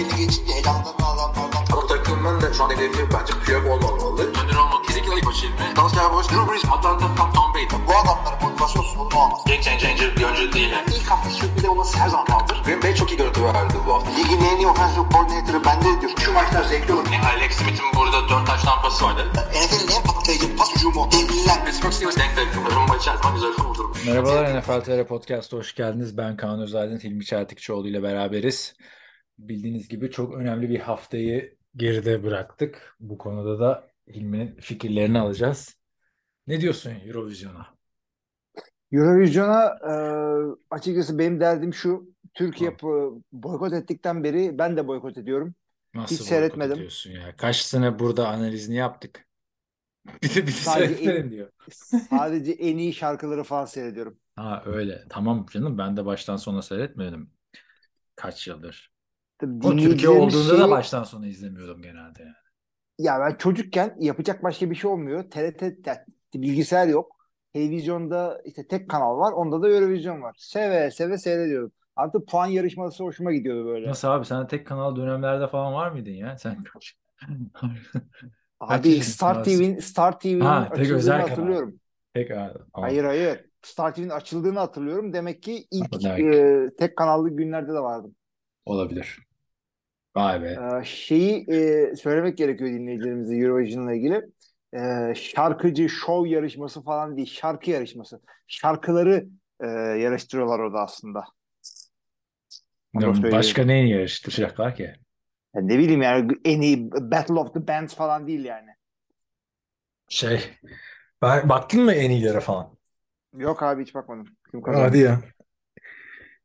belli geçince elamdan adamlardan. Ama takımın da şu an hedefi bence Piyok olmamalı. Önder olmak kesinlikle ilk başı ilmi. Dalsya Boş, Drew Brees, Atlanta, Tom, Tom Brady. Bu adamların motivasyon sorunu olmaz. Game changer bir oyuncu değil. Yani. İlk hafta sürpriz olması her zaman kaldır. Green Bay çok iyi görüntü verdi bu hafta. Ligin en iyi offensive coordinator'ı bende diyor. Şu maçlar zevkli olur. Yani Alex Smith'in burada 4 taş tampası vardı. NFL'in en patlayıcı pas hücumu. Devliler. Pittsburgh Steelers denk denk. Rumba içerisinde güzel kurdurmuş. Merhabalar NFL TR Podcast'a hoş geldiniz. Ben Kaan Özaydın, Hilmi Çeltikçioğlu ile beraberiz. Bildiğiniz gibi çok önemli bir haftayı geride bıraktık. Bu konuda da Hilmi'nin fikirlerini alacağız. Ne diyorsun Eurovision'a? Eurovision'a e, açıkçası benim derdim şu. Türkiye po- boykot ettikten beri ben de boykot ediyorum. Nasıl Hiç seyretmedim. ediyorsun ya? Kaç sene burada analizini yaptık. Bir de bir de Sadece seyretmedin diyor. Sadece en iyi şarkıları falan seyrediyorum. Ha öyle. Tamam canım ben de baştan sona seyretmedim. Kaç yıldır. Tabii O Türkiye olduğunda da şeyi- baştan sona izlemiyordum genelde yani. Ya ben çocukken yapacak başka bir şey olmuyor. TRT ya, bilgisayar yok. Televizyonda işte tek kanal var. Onda da Eurovision var. Seve seve seyrediyorum. Artık puan yarışması hoşuma gidiyordu böyle. Nasıl abi sen tek kanal dönemlerde falan var mıydın ya? Sen Abi Star? TV'nin Star TV'nin Ha, açıldığını özel kanal. hatırlıyorum. Tek abi. Hayır hayır. Star TV'nin açıldığını hatırlıyorum. Demek ki ilk Demek. e, tek kanallı günlerde de vardım. Olabilir. Vay be. Ee, şeyi e, söylemek gerekiyor dinleyicilerimize Eurovision'la ilgili. Ee, şarkıcı, şov yarışması falan değil. Şarkı yarışması. Şarkıları e, yarıştırıyorlar orada aslında. Ya. Başka neyi yarıştıracaklar ki? Ya ne bileyim yani en iyi Battle of the Bands falan değil yani. Şey, ben, baktın mı en iyilere falan? Yok abi hiç bakmadım. Kim kazandı? Hadi ya.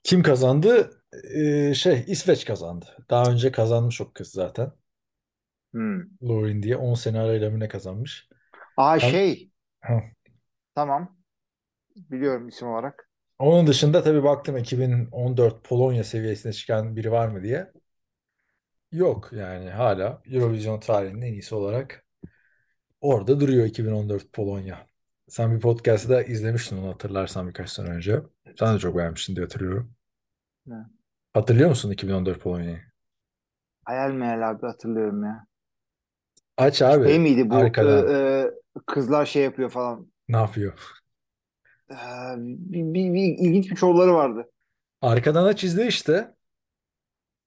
Kim kazandı? Ee, şey, İsveç kazandı. Daha önce kazanmış o kız zaten. Hmm. Lauren diye 10 sene arayla mı ne kazanmış? Aa Ben- şey. Tamam. Biliyorum isim olarak. Onun dışında tabii baktım 2014 Polonya seviyesine çıkan biri var mı diye. Yok yani hala Eurovision tarihinin en iyisi olarak orada duruyor 2014 Polonya. Sen bir podcast'da izlemiştin onu hatırlarsan birkaç sene önce. Sen de çok beğenmiştin diye hatırlıyorum. Evet. Hatırlıyor musun 2014 Polonya'yı? Hayal meyal abi hatırlıyorum ya. Aç abi Şey miydi bu arkadan. e, e, kızlar şey yapıyor falan. Ne yapıyor? Ee, bir, bir, bir ilginç bir şovları vardı. Arkadan aç izle işte.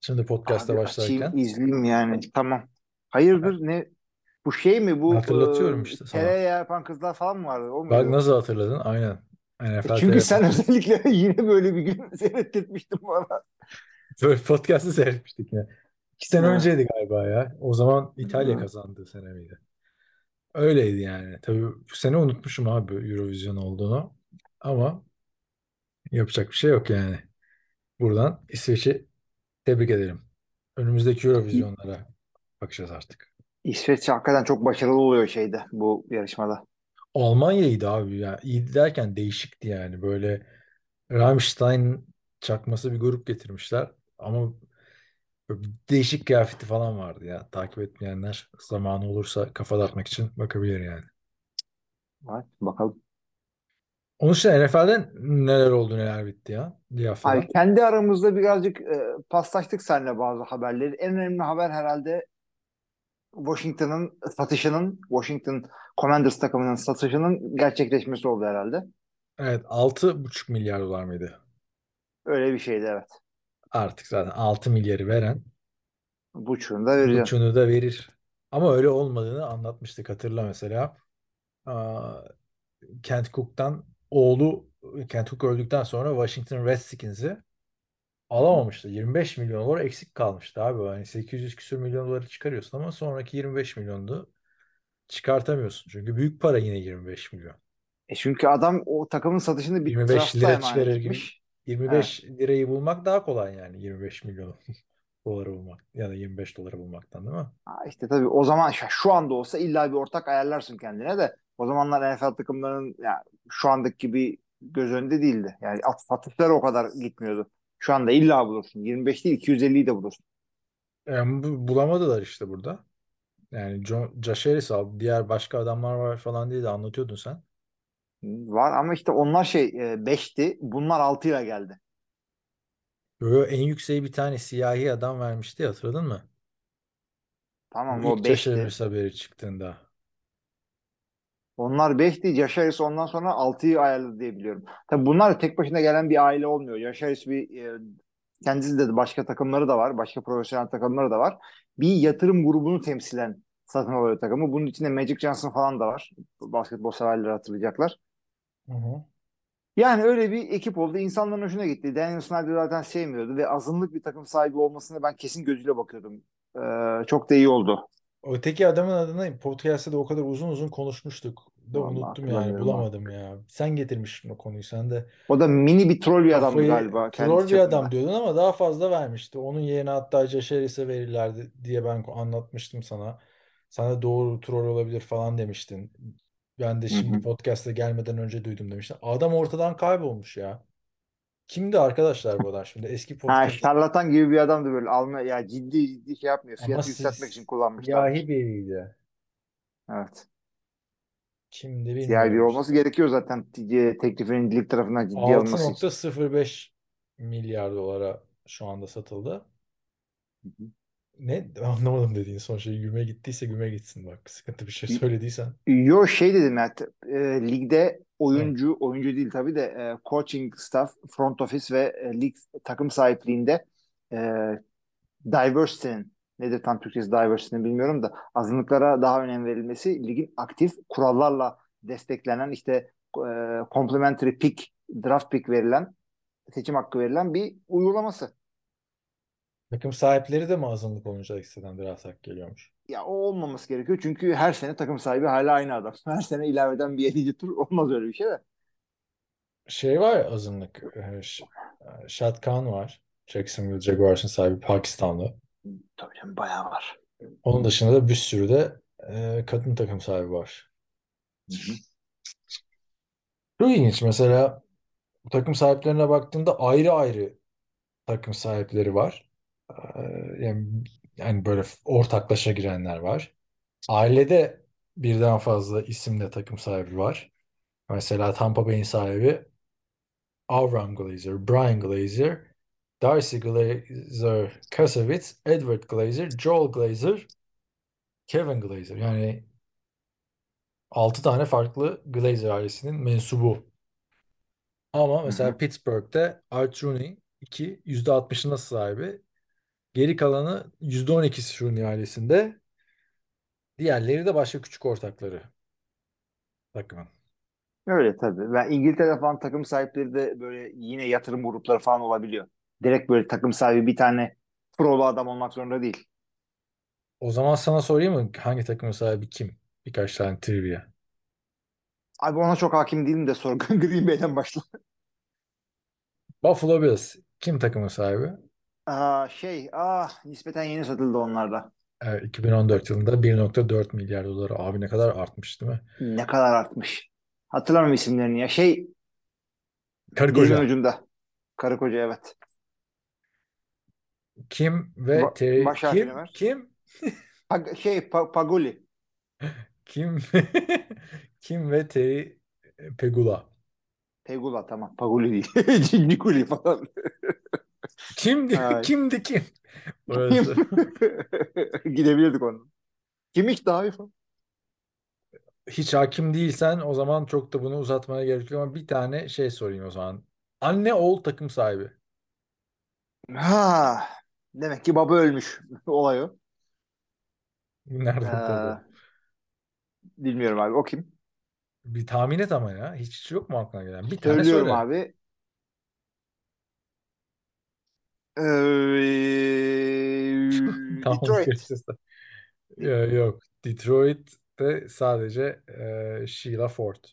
Şimdi podcast'a Abi başlarken. açayım izleyeyim yani. Tamam. Hayırdır ne? Bu şey mi bu Hatırlatıyorum e, işte sana. tereyağı yapan kızlar falan mı vardı? O Bak muydu? nasıl hatırladın? Aynen. NFL Çünkü TR sen özellikle yine böyle bir gün seyrettirmiştin bana. Böyle podcast'ı seyretmiştik ya. İki sene Ha. önceydi galiba ya. O zaman İtalya Hı. kazandığı sene miydi? Öyleydi yani. Tabii bu sene unutmuşum abi Eurovision olduğunu. Ama yapacak bir şey yok yani. Buradan İsveç'i tebrik ederim. Önümüzdeki Eurovision'lara bakacağız artık. İsveç hakikaten çok başarılı oluyor şeyde bu yarışmada. Almanya'ydı abi ya. İyi derken değişikti yani. Böyle Rammstein çakması bir grup getirmişler. Ama değişik kıyafeti falan vardı ya. Takip etmeyenler zamanı olursa kafa dağıtmak için bakabilir yani. Var, bakalım. Onun dışında NFL'den neler oldu neler bitti ya. Bir haftada. Abi kendi aramızda birazcık e, paslaştık seninle bazı haberleri. En önemli haber herhalde Washington'ın satışının, Washington Commanders takımının satışının gerçekleşmesi oldu herhalde. Evet 6,5 milyar dolar mıydı? Öyle bir şeydi evet. Artık zaten 6 milyarı veren Buçuğunu da vereceğim. buçuğunu da verir. Ama öyle olmadığını anlatmıştık hatırla mesela. Aa, Kent Cook'tan oğlu Kent Cook öldükten sonra Washington Redskins'i alamamıştı. 25 milyon dolar eksik kalmıştı abi. Yani 800 küsür milyon doları çıkarıyorsun ama sonraki 25 milyonu çıkartamıyorsun. Çünkü büyük para yine 25 milyon. E çünkü adam o takımın satışını bir 25 trusta lira emanet çıkarır gibi. etmiş. 25 lirayı bulmak daha kolay yani 25 milyon doları bulmak ya da 25 doları bulmaktan değil mi? Ha işte tabii o zaman şu, anda olsa illa bir ortak ayarlarsın kendine de o zamanlar NFL takımlarının yani şu andaki gibi göz önünde değildi. Yani at satışlar o kadar gitmiyordu. Şu anda illa bulursun. 25 değil 250'yi de bulursun. Yani bu- bulamadılar işte burada. Yani John, Josh Harris aldı. Diğer başka adamlar var falan diye de anlatıyordun sen. Var ama işte onlar şey 5'ti. Bunlar 6 ile geldi. Böyle en yükseği bir tane siyahi adam vermişti hatırladın mı? Tamam Bu o ilk 5'ti. Caşarız haberi çıktığında. Onlar 5'ti. Yaşarız ondan sonra 6'yı ayarladı diye biliyorum. Tabii bunlar tek başına gelen bir aile olmuyor. Yaşarız bir e, kendisi de başka takımları da var. Başka profesyonel takımları da var. Bir yatırım grubunu temsilen satın alıyor takımı. Bunun içinde Magic Johnson falan da var. Basketbol severleri hatırlayacaklar. Hı hı. Yani öyle bir ekip oldu. İnsanların hoşuna gitti. Daniel Snyder zaten sevmiyordu ve azınlık bir takım sahibi olmasına ben kesin gözüyle bakıyordum. Ee, çok da iyi oldu. Öteki adamın adını podcast'ta da o kadar uzun uzun konuşmuştuk. Da Vallahi unuttum yani bulamadım ya. Sen getirmiştin o konuyu. Sen de O da mini bir troll bir adamdı kafayı galiba. kendi troll bir çapında. adam diyordun ama daha fazla vermişti. Onun yerine hatta Jaşeris'e verirlerdi diye ben anlatmıştım sana. De doğru troll olabilir falan demiştin. Ben de şimdi hı. podcast'a gelmeden önce duydum demiştin. Adam ortadan kaybolmuş ya. Kimdi arkadaşlar bu adam şimdi? Eski Ha podcast şarlatan gibi bir adamdı böyle alma ya ciddi ciddi şey yapmıyor. ama Fiyatı yükseltmek için kullanmışlar. siyahi biriydi. Evet. Kimdi biri bilmiyorum olması işte. gerekiyor zaten t- teklifinin lig tarafından ciddiye alınması için. 6.05 milyar dolara şu anda satıldı. Ne? Anlamadım dediğin son şey. Güme gittiyse güme gitsin bak. Sıkıntı bir şey söylediysen. Yo şey dedim ya e, ligde Hı. oyuncu oyuncu değil tabii de e, coaching staff, front office ve e, lig takım sahipliğinde e, diversity'nin nedir tam Türkçesi diversity'nin bilmiyorum da azınlıklara daha önem verilmesi ligin aktif kurallarla desteklenen işte e, complimentary pick draft pick verilen seçim hakkı verilen bir uygulaması. Takım sahipleri de mi azınlık olunca ekstradan biraz hak geliyormuş? Ya o olmaması gerekiyor çünkü her sene takım sahibi hala aynı adam. Her sene ilaveden bir 50. tur olmaz öyle bir şey de. Şey var ya azınlık. e, Ş- e, Khan var. Jacksonville Jaguars'ın sahibi Pakistanlı. Tabii canım bayağı var. Onun dışında da bir sürü de e, kadın takım sahibi var. Çok ilginç. Mesela takım sahiplerine baktığında ayrı ayrı takım sahipleri var. Ee, Yani, yani böyle ortaklaşa girenler var. Ailede birden fazla isimle takım sahibi var. Mesela Tampa Bay'in sahibi Avram Glazer, Brian Glazer, Darcy Glazer, Kasavitz, Edward Glazer, Joel Glazer, Kevin Glazer. Yani 6 tane farklı Glazer ailesinin mensubu. Ama mesela hı. Pittsburgh'te Art Rooney 2 %60'ına sahibi. Geri kalanı %12'si Rooney ailesinde. Diğerleri de başka küçük ortakları takımın. Öyle tabii. Ben İngiltere'de falan takım sahipleri de böyle yine yatırım grupları falan olabiliyor. Direkt böyle takım sahibi bir tane prolu adam olmak zorunda değil. O zaman sana sorayım mı hangi takımın sahibi kim? Birkaç tane trivia. Abi ona çok hakim değilim de sor. Green Bay'den başla. Buffalo Bills kim takımın sahibi? Aa, şey, ah nispeten yeni satıldı onlarda. Ee, 2014 yılında 1.4 milyar doları. Abi ne kadar artmış değil mi? Ne kadar artmış. Hatırlamıyorum isimlerini ya. Şey, Karı koca. ucunda. Karı koca evet. Kim ve Ba- Terry baş harfini kim ver. kim Pag- şey, Pa- Paguli. kim kim ve Terry Pegula. Pegula tamam. Paguli değil. Nikuli falan. Kimdi? Ay. Kimdi kim? Kim? Orası. Gidebilirdik onun. Kim hiç daha iyi falan. Hiç hakim değilsen o zaman çok da bunu uzatmaya gerek yok ama bir tane şey sorayım o zaman. Anne oğul takım sahibi. Ha, demek ki baba ölmüş olay o. Nereden Ee, bilmiyorum abi. O kim? Bir tahmin et ama ya. Hiç, hiç yok mu aklına gelen? Bir tane Söylüyorum söyle. abi. Ee, Tamam Detroit. göreceğiz. Ya, yok. Detroit'te sadece e, Sheila Ford.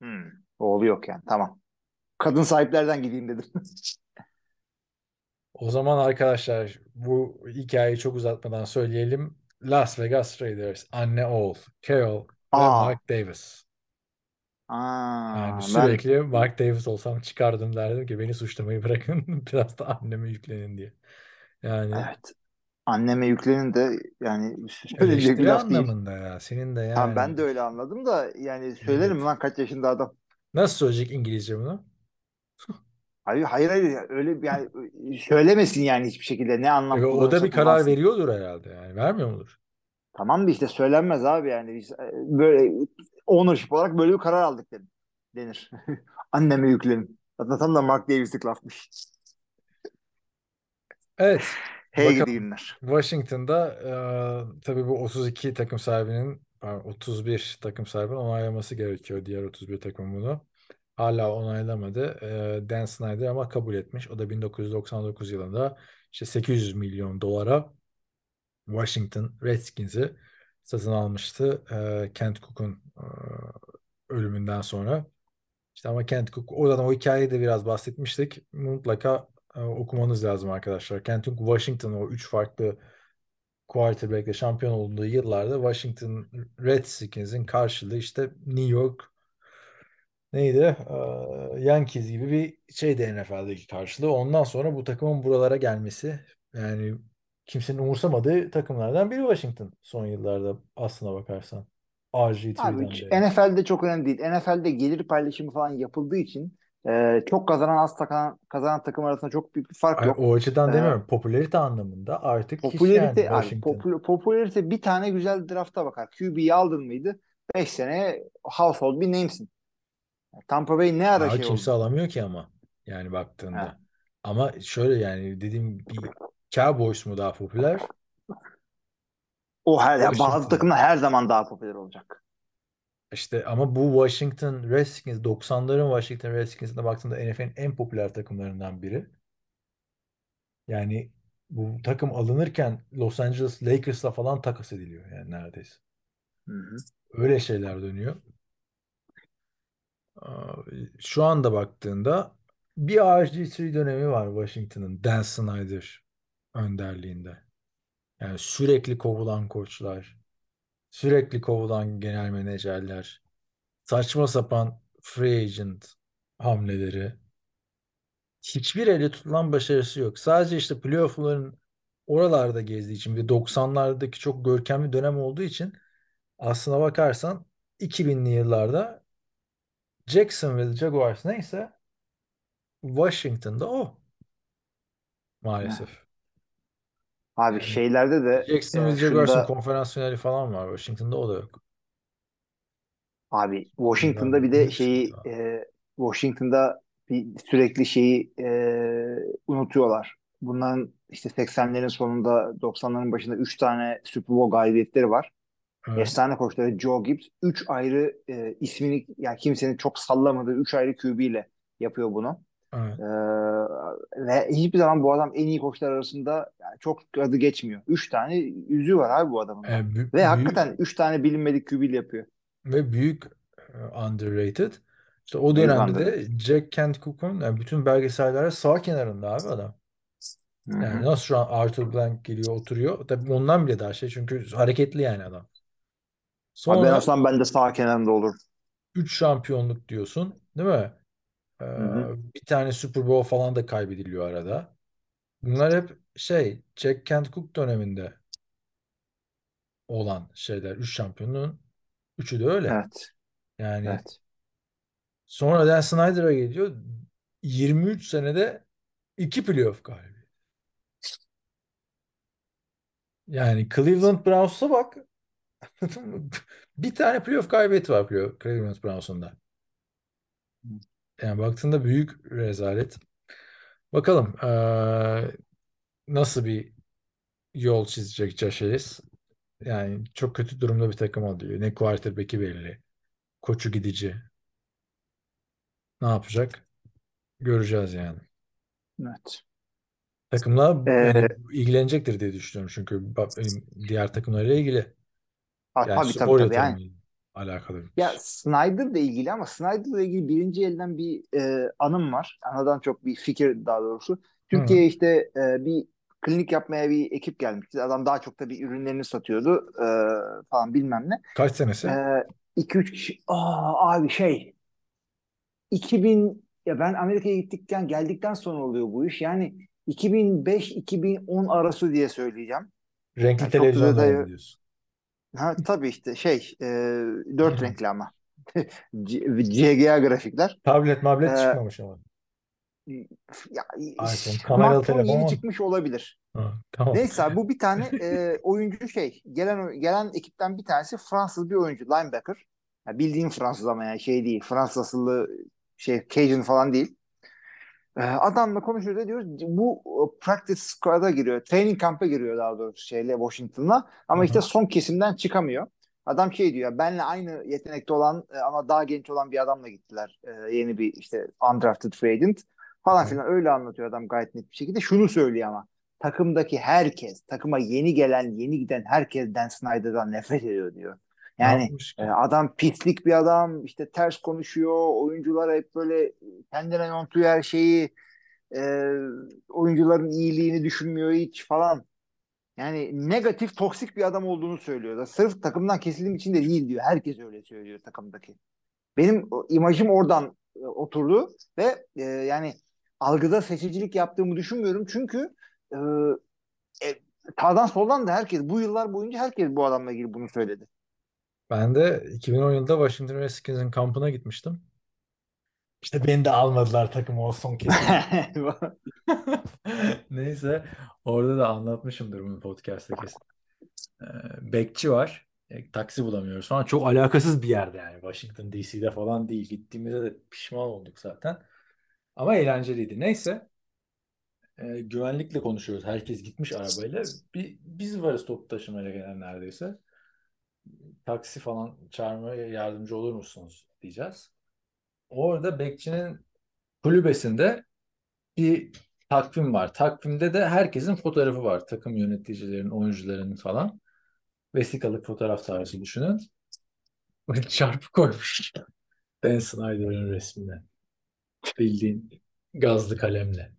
Hmm, oğlu yok yani. Tamam. Kadın sahiplerden gideyim dedim. O zaman arkadaşlar bu hikayeyi çok uzatmadan söyleyelim. Las Vegas Raiders anne oğul Carol ve Aa, Mark Davis. Aa, Yani ben sürekli Mark Davis olsam çıkardım derdim ki beni suçlamayı bırakın biraz da anneme yüklenin diye. Yani evet. Anneme yüklenin de yani söyleyecek bir eleştiri laf değil. anlamında ya. Senin de ben yani de öyle anladım da yani söylerim evet. lan kaç yaşında adam. Nasıl söyleyecek İngilizce bunu? Hayır hayır hayır öyle bir- yani söylemesin yani hiçbir şekilde ne anlam E, o da kullanırsa bir karar kullansın. veriyordur herhalde yani. Vermiyor mudur? Tamam da işte söylenmez abi yani biz e, böyle ownership olarak böyle bir karar aldık dedim. denir. Anneme yüklenin. Zaten tam da Mark Davis'lik lafmış. Evet. Hey gidi günler. Washington'da e, tabii bu 32 takım sahibinin pardon, 31 takım sahibinin onaylaması gerekiyor. Diğer 31 takım bunu. Hala onaylamadı. E, Dan Snyder ama kabul etmiş. O da 1999 yılında işte 800 milyon dolara Washington Redskins'i satın almıştı. E, Kent Cook'un e, ölümünden sonra. İşte ama Kent Cook, oradan o hikayeyi de biraz bahsetmiştik. Mutlaka e, okumanız lazım arkadaşlar. Kent Cook Washington o üç farklı quarterback'le şampiyon olduğu yıllarda Washington Redskins'in karşılığı işte New York neydi? Ee, Yankees gibi bir şeydi NFL'deki karşılığı. Ondan sonra bu takımın buralara gelmesi yani kimsenin umursamadığı takımlardan biri Washington son yıllarda aslına bakarsan. Abi RG3'den hiç- beri. NFL'de çok önemli değil. NFL'de gelir paylaşımı falan yapıldığı için e, çok kazanan az kazanan, kazanan takım arasında çok büyük bir fark Ay, yok. o açıdan Ee, demiyorum. Popülarite anlamında artık hiç yani abi Washington. popü- popülarite bir tane güzel drafta bakar. QB'yi aldın mıydı? 5 sene household bir name'sin. Tampa Bay ne ara Daha şey kimse oldu? alamıyor ki ama yani Ha. baktığında. Ama şöyle yani dediğim bir Cowboys mu daha popüler? O her ya bazı takımlar her zaman daha popüler olacak. İşte ama bu Washington Redskins 90'ların Washington Redskins'ine baktığında NFL'in en popüler takımlarından biri. Yani bu takım alınırken Los Angeles Lakers'la falan takas ediliyor yani neredeyse. Hı hı. Öyle şeyler dönüyor. Şu anda baktığında bir RG3 dönemi var Washington'ın Dan Snyder önderliğinde. Yani sürekli kovulan koçlar, sürekli kovulan genel menajerler, saçma sapan free agent hamleleri, hiçbir elle tutulan başarısı yok. Sadece işte playoff'ların oralarda gezdiği için bir 90'lardaki çok görkemli dönem olduğu için aslına bakarsan 2000'li yıllarda Jacksonville Jaguars neyse Washington'da o maalesef. Abi Yani şeylerde de Jacksonville e, Jaguars'ın şunda konferans finali falan var. Washington'da o da yok. abi Washington'da bir de şeyi e, Washington'da bir sürekli şeyi e, unutuyorlar. Bunların işte 80'lerin sonunda 90'ların başında 3 tane Super Bowl galibiyetleri var. Evet. Efsane koçları Joe Gibbs 3 ayrı e, ismini yani kimsenin çok sallamadığı 3 ayrı QB ile yapıyor bunu. Evet. Ee, ve hiçbir zaman bu adam en iyi koçlar arasında yani çok adı geçmiyor. 3 tane yüzüğü var abi bu adamın da. E, bü- Ve büyük hakikaten 3 tane bilinmedik ile yapıyor. ve büyük e, underrated. İşte o Büyük dönemde de underrated. Jack Kent Cook'un yani bütün belgesellerde sağ kenarında abi adam. Yani hı. nasıl şu an Arthur Blank geliyor oturuyor. Tabii ondan bile daha şey çünkü hareketli yani adam. Abi ben Sonra olsam ben de sağ kenarında olur. 3 şampiyonluk diyorsun, değil mi? Ee, bir tane Super Bowl falan da kaybediliyor arada. Bunlar hep şey Jack Kent Cook döneminde olan şeyler. 3 şampiyonluğun üçü de öyle. Evet. Yani Evet. sonra Dan Snyder'a geliyor. 23 senede 2 playoff galibi. Yani Cleveland Browns'a bak. Bir tane playoff galibiyeti var playoff- Cleveland Browns'un da. Yani baktığında büyük rezalet. Bakalım eee, nasıl bir yol çizecek Harris. Yani çok kötü durumda bir takım alıyor. Ne quarterback'i belli. Koçu gidici. Ne yapacak? Göreceğiz yani. Evet. Takımla Ee, yani ilgilenecektir diye düşünüyorum. Çünkü bak, diğer takımlarla ilgili. ha, Yani tabii tabii spor tabii yani. Alakalı bir Ya. Snyder'la ilgili ama Snyder'la ilgili birinci elden bir e, anım var. Anadan çok bir fikir daha doğrusu. Türkiye'ye işte e, bir klinik yapmaya bir ekip gelmişti. Adam daha çok tabii ürünlerini satıyordu e, falan bilmem ne. Kaç senesi? 2-3 kişi. Aa, abi şey 2000 ya ben Amerika'ya gittikten geldikten sonra oluyor bu iş. Yani 2005-2010 arası diye söyleyeceğim. Renkli Yani çok da televizyon detayı dönemi diyorsun. Ha, tabii işte şey e, dört renkli ama. CGA grafikler. Tablet mablet E, çıkmamış ama. ya, iPhone, kameralı telefon yeni çıkmış olabilir. Ha, tamam. Neyse abi, bu bir tane e, oyuncu şey gelen gelen ekipten bir tanesi Fransız bir oyuncu linebacker. Ya bildiğin Fransız ama yani şey değil. Fransız asıllı şey Cajun falan değil. E, adamla konuşuyoruz ediyoruz. Bu e, practice squad'a giriyor. Training camp'a giriyor daha doğrusu şeyle Washington'la. Ama Hı işte son kesimden çıkamıyor. Adam şey diyor. Benle aynı yetenekte olan e, ama daha genç olan bir adamla gittiler. E, yeni bir işte undrafted free agent falan Hı. filan öyle anlatıyor adam gayet net bir şekilde. Şunu söylüyor ama takımdaki herkes, takıma yeni gelen, yeni giden herkes Dan Snyder'dan nefret ediyor diyor. Yani e, adam pislik bir adam, işte ters konuşuyor, oyuncular hep böyle kendine yontuyor her şeyi, e, oyuncuların iyiliğini düşünmüyor hiç falan. Yani negatif, toksik bir adam olduğunu söylüyor. Da sırf takımdan kesildiğim için de değil diyor. Herkes öyle söylüyor takımdaki. Benim imajım oradan e, oturdu ve e, yani algıda seçicilik yaptığımı düşünmüyorum. Çünkü e, e, sağdan soldan da herkes bu yıllar boyunca herkes bu adamla ilgili bunu söyledi. Ben de 2010 yılında Washington Redskins'in kampına gitmiştim. İşte beni de almadılar takıma o son kesim. Neyse orada da anlatmışımdır bunu podcast'ta kesin. Ee, bekçi var. E, taksi bulamıyoruz falan. Çok alakasız bir yerde yani. Washington DC'de falan değil. Gittiğimizde de pişman olduk zaten. Ama eğlenceliydi. Neyse. e, güvenlikle konuşuyoruz. Herkes gitmiş arabayla. Bir, biz varız toplu taşımayla gelen neredeyse. Taksi falan çağırmaya yardımcı olur musunuz diyeceğiz. Orada bekçinin kulübesinde bir takvim var. Takvimde de herkesin fotoğrafı var. Takım yöneticilerin, oyuncuların falan. Vesikalık fotoğraf tarzı düşünün. Çarpı koymuş. Dan Snyder'ın resmini. Bildiğin gazlı kalemle.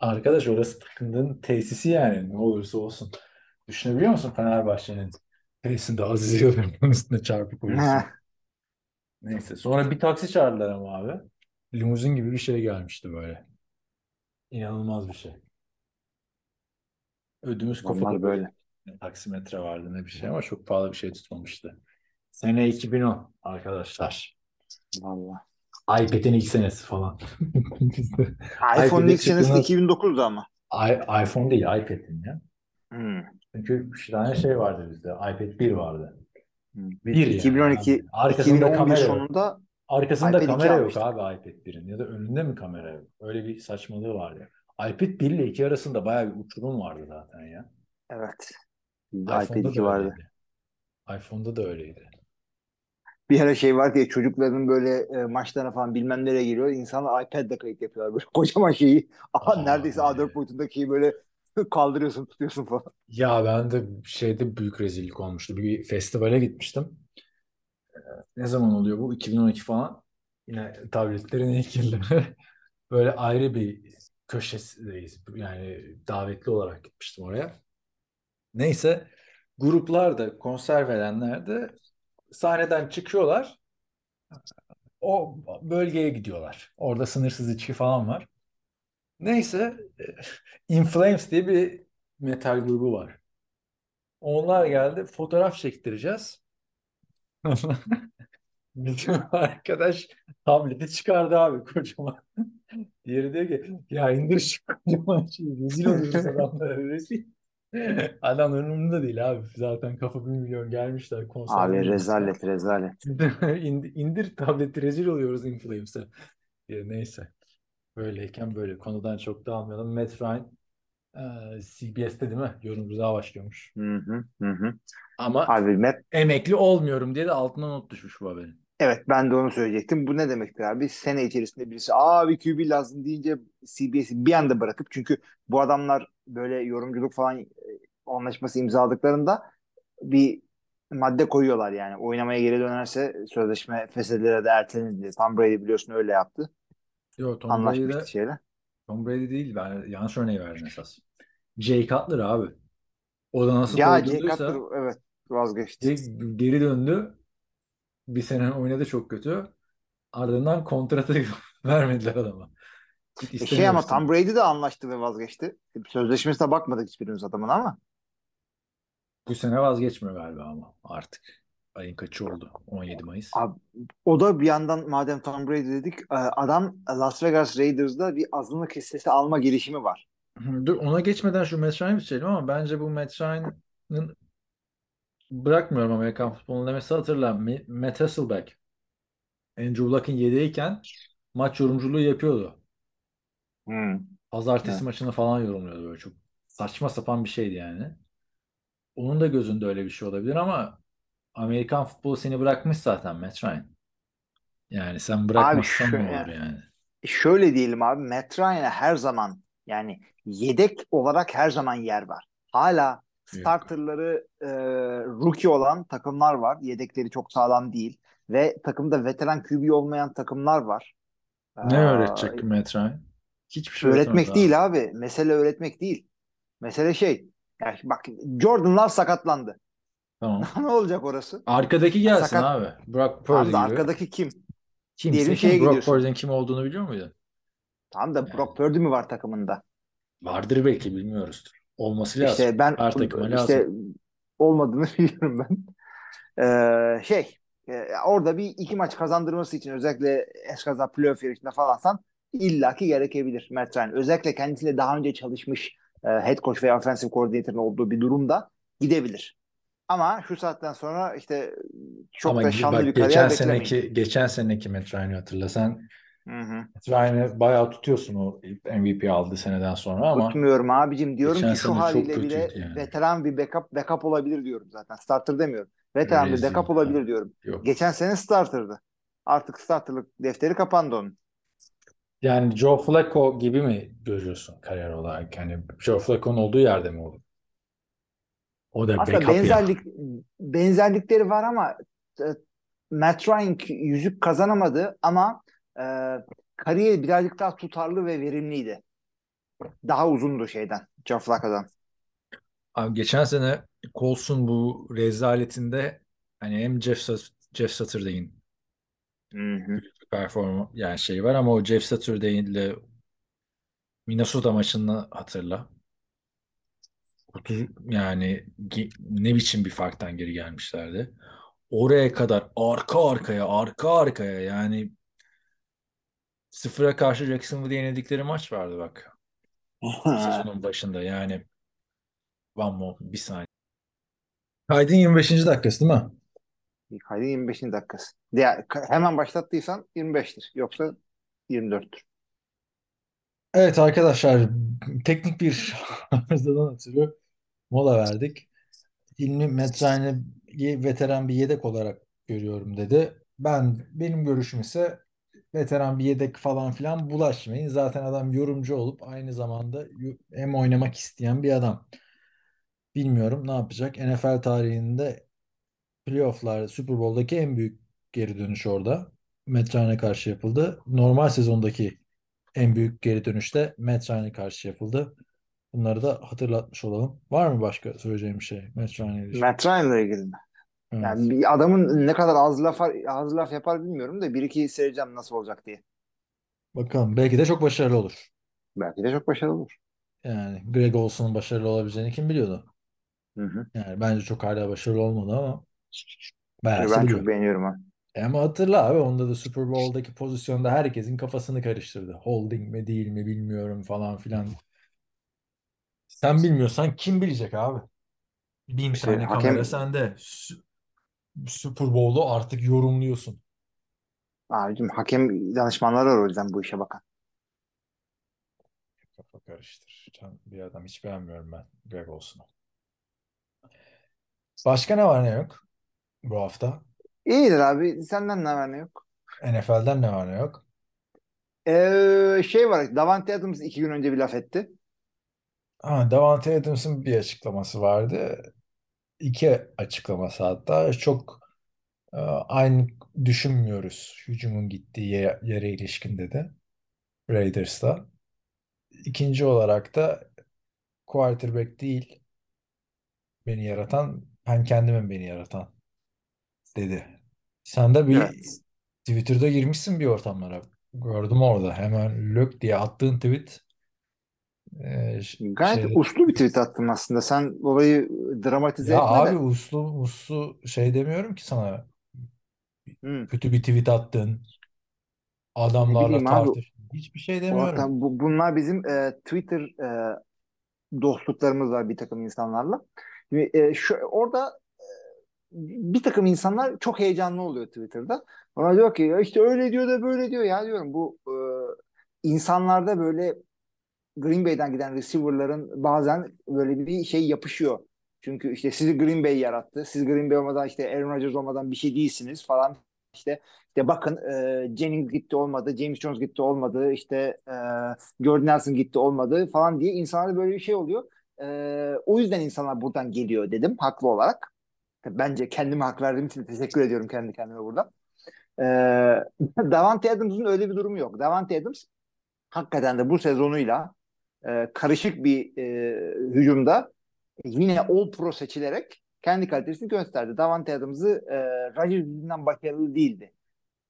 Arkadaş orası takımın tesisi yani. Ne olursa olsun. Düşünebiliyor musun Fenerbahçe'nin tesisinde Aziz Yıldırım'ın üstüne çarpı koyuyorsun. Neyse. Sonra bir taksi çağırdılar ama abi. Limuzin gibi bir şey gelmişti böyle. İnanılmaz bir şey. Ödümüz Onlar böyle. Ne taksimetre vardı ne bir şey ama çok pahalı bir şey tutmamıştı. Sene 2010 arkadaşlar. Vallahi. iPad'in ilk senesi falan. Bizde iPhone'un iPad'in ilk senesi de çıktığında 2009'da ama. I- iPhone değil iPad'in ya. Hmm. Çünkü üç tane şey vardı bizde. iPad 1 vardı. Hmm. Bir yani 2012 abi. Arkasında 2011 kamera yok. sonunda Arkasında iPad 2 kamera yok abi iPad 1'in ya da önünde mi kamera yok? Öyle bir saçmalığı vardı. iPad 1 ile 2 arasında bayağı bir uçurum vardı zaten ya. Evet. İPad iPhone'da 2 da vardı. öyleydi. iPhone'da da öyleydi. Bir ara şey var diye çocukların böyle e, maçlarına falan bilmem nereye geliyor. İnsanlar iPad'le kayıt yapıyorlar. Böyle kocaman şeyi. Aha, Aa, neredeyse A4 boyutundaki şeyi böyle kaldırıyorsun tutuyorsun falan. Ya ben de şeyde büyük rezillik olmuştu. Bir festivale gitmiştim. Ee, Ne zaman oluyor bu? 2012 falan. Yine tabletlerin ilk yılları. Böyle ayrı bir köşesindeyiz. Yani davetli olarak gitmiştim oraya. Neyse gruplar da konser verenler de sahneden çıkıyorlar. O bölgeye gidiyorlar. Orada sınırsız içki falan var. Neyse In Flames diye bir metal grubu var. Onlar geldi. Fotoğraf çektireceğiz. Bizim arkadaş tableti çıkardı abi kocaman. Diğeri diyor ki ya indir şu kocaman şeyi. Rezil oluyoruz adamlara rezil. Adam önümde değil abi. Zaten kafa bir milyon gelmişler konser Abi rezalet rezalet. İndir, indir tableti rezil oluyoruz Inflames'e. Neyse. Böyleyken böyle. Konudan çok dağılmayalım. Matt Ryan e, CBS'te değil mi? Yorumculuğa başlıyormuş. Hı hı, hı. Ama Abi Matt, emekli olmuyorum diye de altına not düşmüş bu haberin. evet ben de onu söyleyecektim. Bu ne demektir abi? Sene içerisinde birisi abi QB lazım deyince CBS'i bir anda bırakıp çünkü bu adamlar böyle yorumculuk falan e, anlaşması imzaladıklarında bir madde koyuyorlar yani. Oynamaya geri dönerse sözleşme feshedilir de ertelenir diye. Tom Brady biliyorsun öyle yaptı. Yo Tom Anlaşmıştı Brady'de şeyle. Tom Brady değil ben yanlış örneği verdim esas. Jay Cutler abi. O da nasıl Ya Jay Cutler evet vazgeçti. Jay geri döndü. Bir sene oynadı çok kötü. Ardından kontratı vermediler adama. Git E şey ama. Tom Brady de anlaştı ve vazgeçti. Sözleşmesine bakmadık hiçbirimiz adamın ama. Bu sene vazgeçmiyor galiba ama artık. Ayın kaçı oldu? 17 Mayıs. Abi, o da bir yandan madem Tom Brady dedik e, adam Las Vegas Raiders'da bir azınlık hissesi alma girişimi var. Dur ona geçmeden şu Matt Ryan'ı bitirelim ama bence bu Matt Ryan'ın bırakmıyorum Amerikan futbolunu demesi hatırla. Ma- Matt Hasselbeck Andrew Luck'ın yedeğiyken maç yorumculuğu yapıyordu. Hmm. Pazartesi Evet. maçını falan yorumluyordu böyle çok saçma sapan bir şeydi yani. Onun da gözünde öyle bir şey olabilir ama Amerikan futbolu seni bırakmış zaten Matt Ryan. Yani sen bırakmazsan ne olur yani? Şöyle diyelim abi Matt Ryan'a her zaman yani yedek olarak her zaman yer var. Hala starterları e, rookie olan takımlar var. Yedekleri çok sağlam değil. Ve takımda veteran QB olmayan takımlar var. Ne Ee, öğretecek Matt Ryan? Hiçbir şey Öğretmek abi. değil abi. Mesele öğretmek değil. Mesele şey. Yani bak Jordan Love sakatlandı. Tamam. ne olacak orası? Arkadaki gelsin Sakat- abi. Brock Purdy gibi. arkadaki kim? Kimse diyelim kim? şeye Brock gidiyorsun. Purdy'nin kim olduğunu biliyor muydun? Tamam da Brock Purdy mi var takımında? Vardır belki bilmiyoruzdur. Olması lazım. İşte ben Her takıma işte lazım. olmadığını biliyorum ben. Ee, şey e, orada bir iki maç kazandırması için özellikle eskaza playoff yarışında falansan illaki gerekebilir Matt Ryan. Özellikle kendisiyle daha önce çalışmış e, head coach veya offensive coordinator'ın olduğu bir durumda gidebilir. Ama şu saatten sonra işte çok Ama da şanlı bak bir kariyer geçen beklemeyin. seneki geçen seneki Matt Ryan'ı hatırla. Sen Hı hı. Matt Ryan'ı bayağı tutuyorsun o MVP aldığı seneden sonra ama Tutmuyorum abicim diyorum Geçen ki şu haliyle bile yani. veteran bir backup backup olabilir diyorum zaten. Starter demiyorum. Veteran bir Rezil backup ya. olabilir diyorum. yok. Geçen sene starterdı. Artık starterlık defteri kapandı onun. Yani Joe Flacco gibi mi görüyorsun kariyer olarak? Yani Joe Flacco'nun olduğu yerde mi olur? O da Aslında backup ya. benzerlik benzerlikleri var ama e, Matt Ryan yüzük kazanamadı ama e, kariyeri birazcık daha tutarlı ve verimliydi. Daha uzundu şeyden. Joe Flacco'dan. Abi geçen sene Colts'un bu rezaletinde hani hem Jeff, Jeff Saturday'in perform yani şey var ama o Jeff Saturday ile Minnesota maçını hatırla. 30 yani ne biçim bir farktan geri gelmişlerdi. Oraya kadar arka arkaya arka arkaya yani sıfıra karşı Jacksonville'ı yenildikleri maç vardı bak. Sezonun başında yani one more, bir saniye. Kaydın 25. dakikası değil mi? Kaydın 25. dakikası. Ya, hemen başlattıysan 25'tir. Yoksa 24'tür. Evet arkadaşlar teknik bir arızadan ötürü mola verdik. İlmi ye- veteran bir yedek olarak görüyorum dedi. Ben benim görüşüm ise veteran bir yedek falan filan bulaşmayın. Zaten adam yorumcu olup aynı zamanda hem oynamak isteyen bir adam. Bilmiyorum ne yapacak. NFL tarihinde playoff'lar Super Bowl'daki en büyük geri dönüş orada. Matt Ryan'a karşı yapıldı. Normal sezondaki en büyük geri dönüş de Matt Ryan'a karşı yapıldı. Bunları da hatırlatmış olalım. Var mı başka söyleyeceğim bir şey Matt Ryan'la ilgili? Matt Ryan'la ilgili mi? Evet. Yani bir adamın ne kadar az laf, az laf yapar bilmiyorum da bir iki seyredeceğim nasıl olacak diye. Bakalım. Belki de çok başarılı olur. Belki de çok başarılı olur. Yani Greg Olson'un başarılı olabileceğini kim biliyordu? Hı hı. Yani bence çok hala başarılı olmadı ama bayağı Ben biliyor. çok beğeniyorum ha. E Ama hatırla abi onda da Super Bowl'daki pozisyonda herkesin kafasını karıştırdı. Holding mi değil mi bilmiyorum falan filan. Sen bilmiyorsan kim bilecek abi? Bin İşte tane hakem- kamera sende. Su- Super Bowl'u artık yorumluyorsun. Abicim hakem danışmanları var o yüzden bu işe bakan. Kafa karıştır. Can- Bir adam hiç beğenmiyorum ben Greg Olson'u. Başka ne var ne yok bu hafta? İyidir abi. Senden ne var ne yok? NFL'den ne var ne yok? Ee, şey var. Davante Adams iki gün önce bir laf etti. Ha, Davante Adams'ın bir açıklaması vardı. İki açıklaması hatta. Çok e, aynı düşünmüyoruz hücumun gittiği ye- yere ilişkin dedi. Raiders'ta. İkinci olarak da quarterback değil beni yaratan ben kendimim beni yaratan dedi. Sen de bir Evet. Twitter'da girmişsin bir ortamlara. Gördüm orada. Hemen lök diye attığın tweet Ee, Gayet şey, uslu bir tweet attın aslında. Sen olayı dramatize ya etme abi de. uslu uslu şey demiyorum ki sana. Hı. Kötü bir tweet attın. Ne Adamlarla bileyim abi. tartıştın. Hiçbir şey demiyorum. bu, bunlar bizim e, Twitter e, dostluklarımız var bir takım insanlarla. Şimdi, e, şu, orada e, bir takım insanlar çok heyecanlı oluyor Twitter'da. Ona diyor ki ya işte öyle diyor da böyle diyor ya diyorum bu e, insanlarda böyle Green Bay'den giden receiver'ların bazen böyle bir şey yapışıyor. Çünkü işte sizi Green Bay yarattı. Siz Green Bay olmadan işte Aaron Rodgers olmadan bir şey değilsiniz falan. İşte işte bakın e, Jennings gitti olmadı, James Jones gitti olmadı, işte e, Jordan Nelson gitti olmadı falan diye insanlarda böyle bir şey oluyor. E, o yüzden insanlar buradan geliyor dedim haklı olarak. Bence kendime hak verdiğim için teşekkür ediyorum kendi kendime burada. E, Davante Adams'ın öyle bir durumu yok. Davante Adams hakikaten de bu sezonuyla e, karışık bir e, hücumda yine All Pro seçilerek kendi kalitesini gösterdi. Davante Adams'ı e, Rodgers yüzünden başarılı değildi.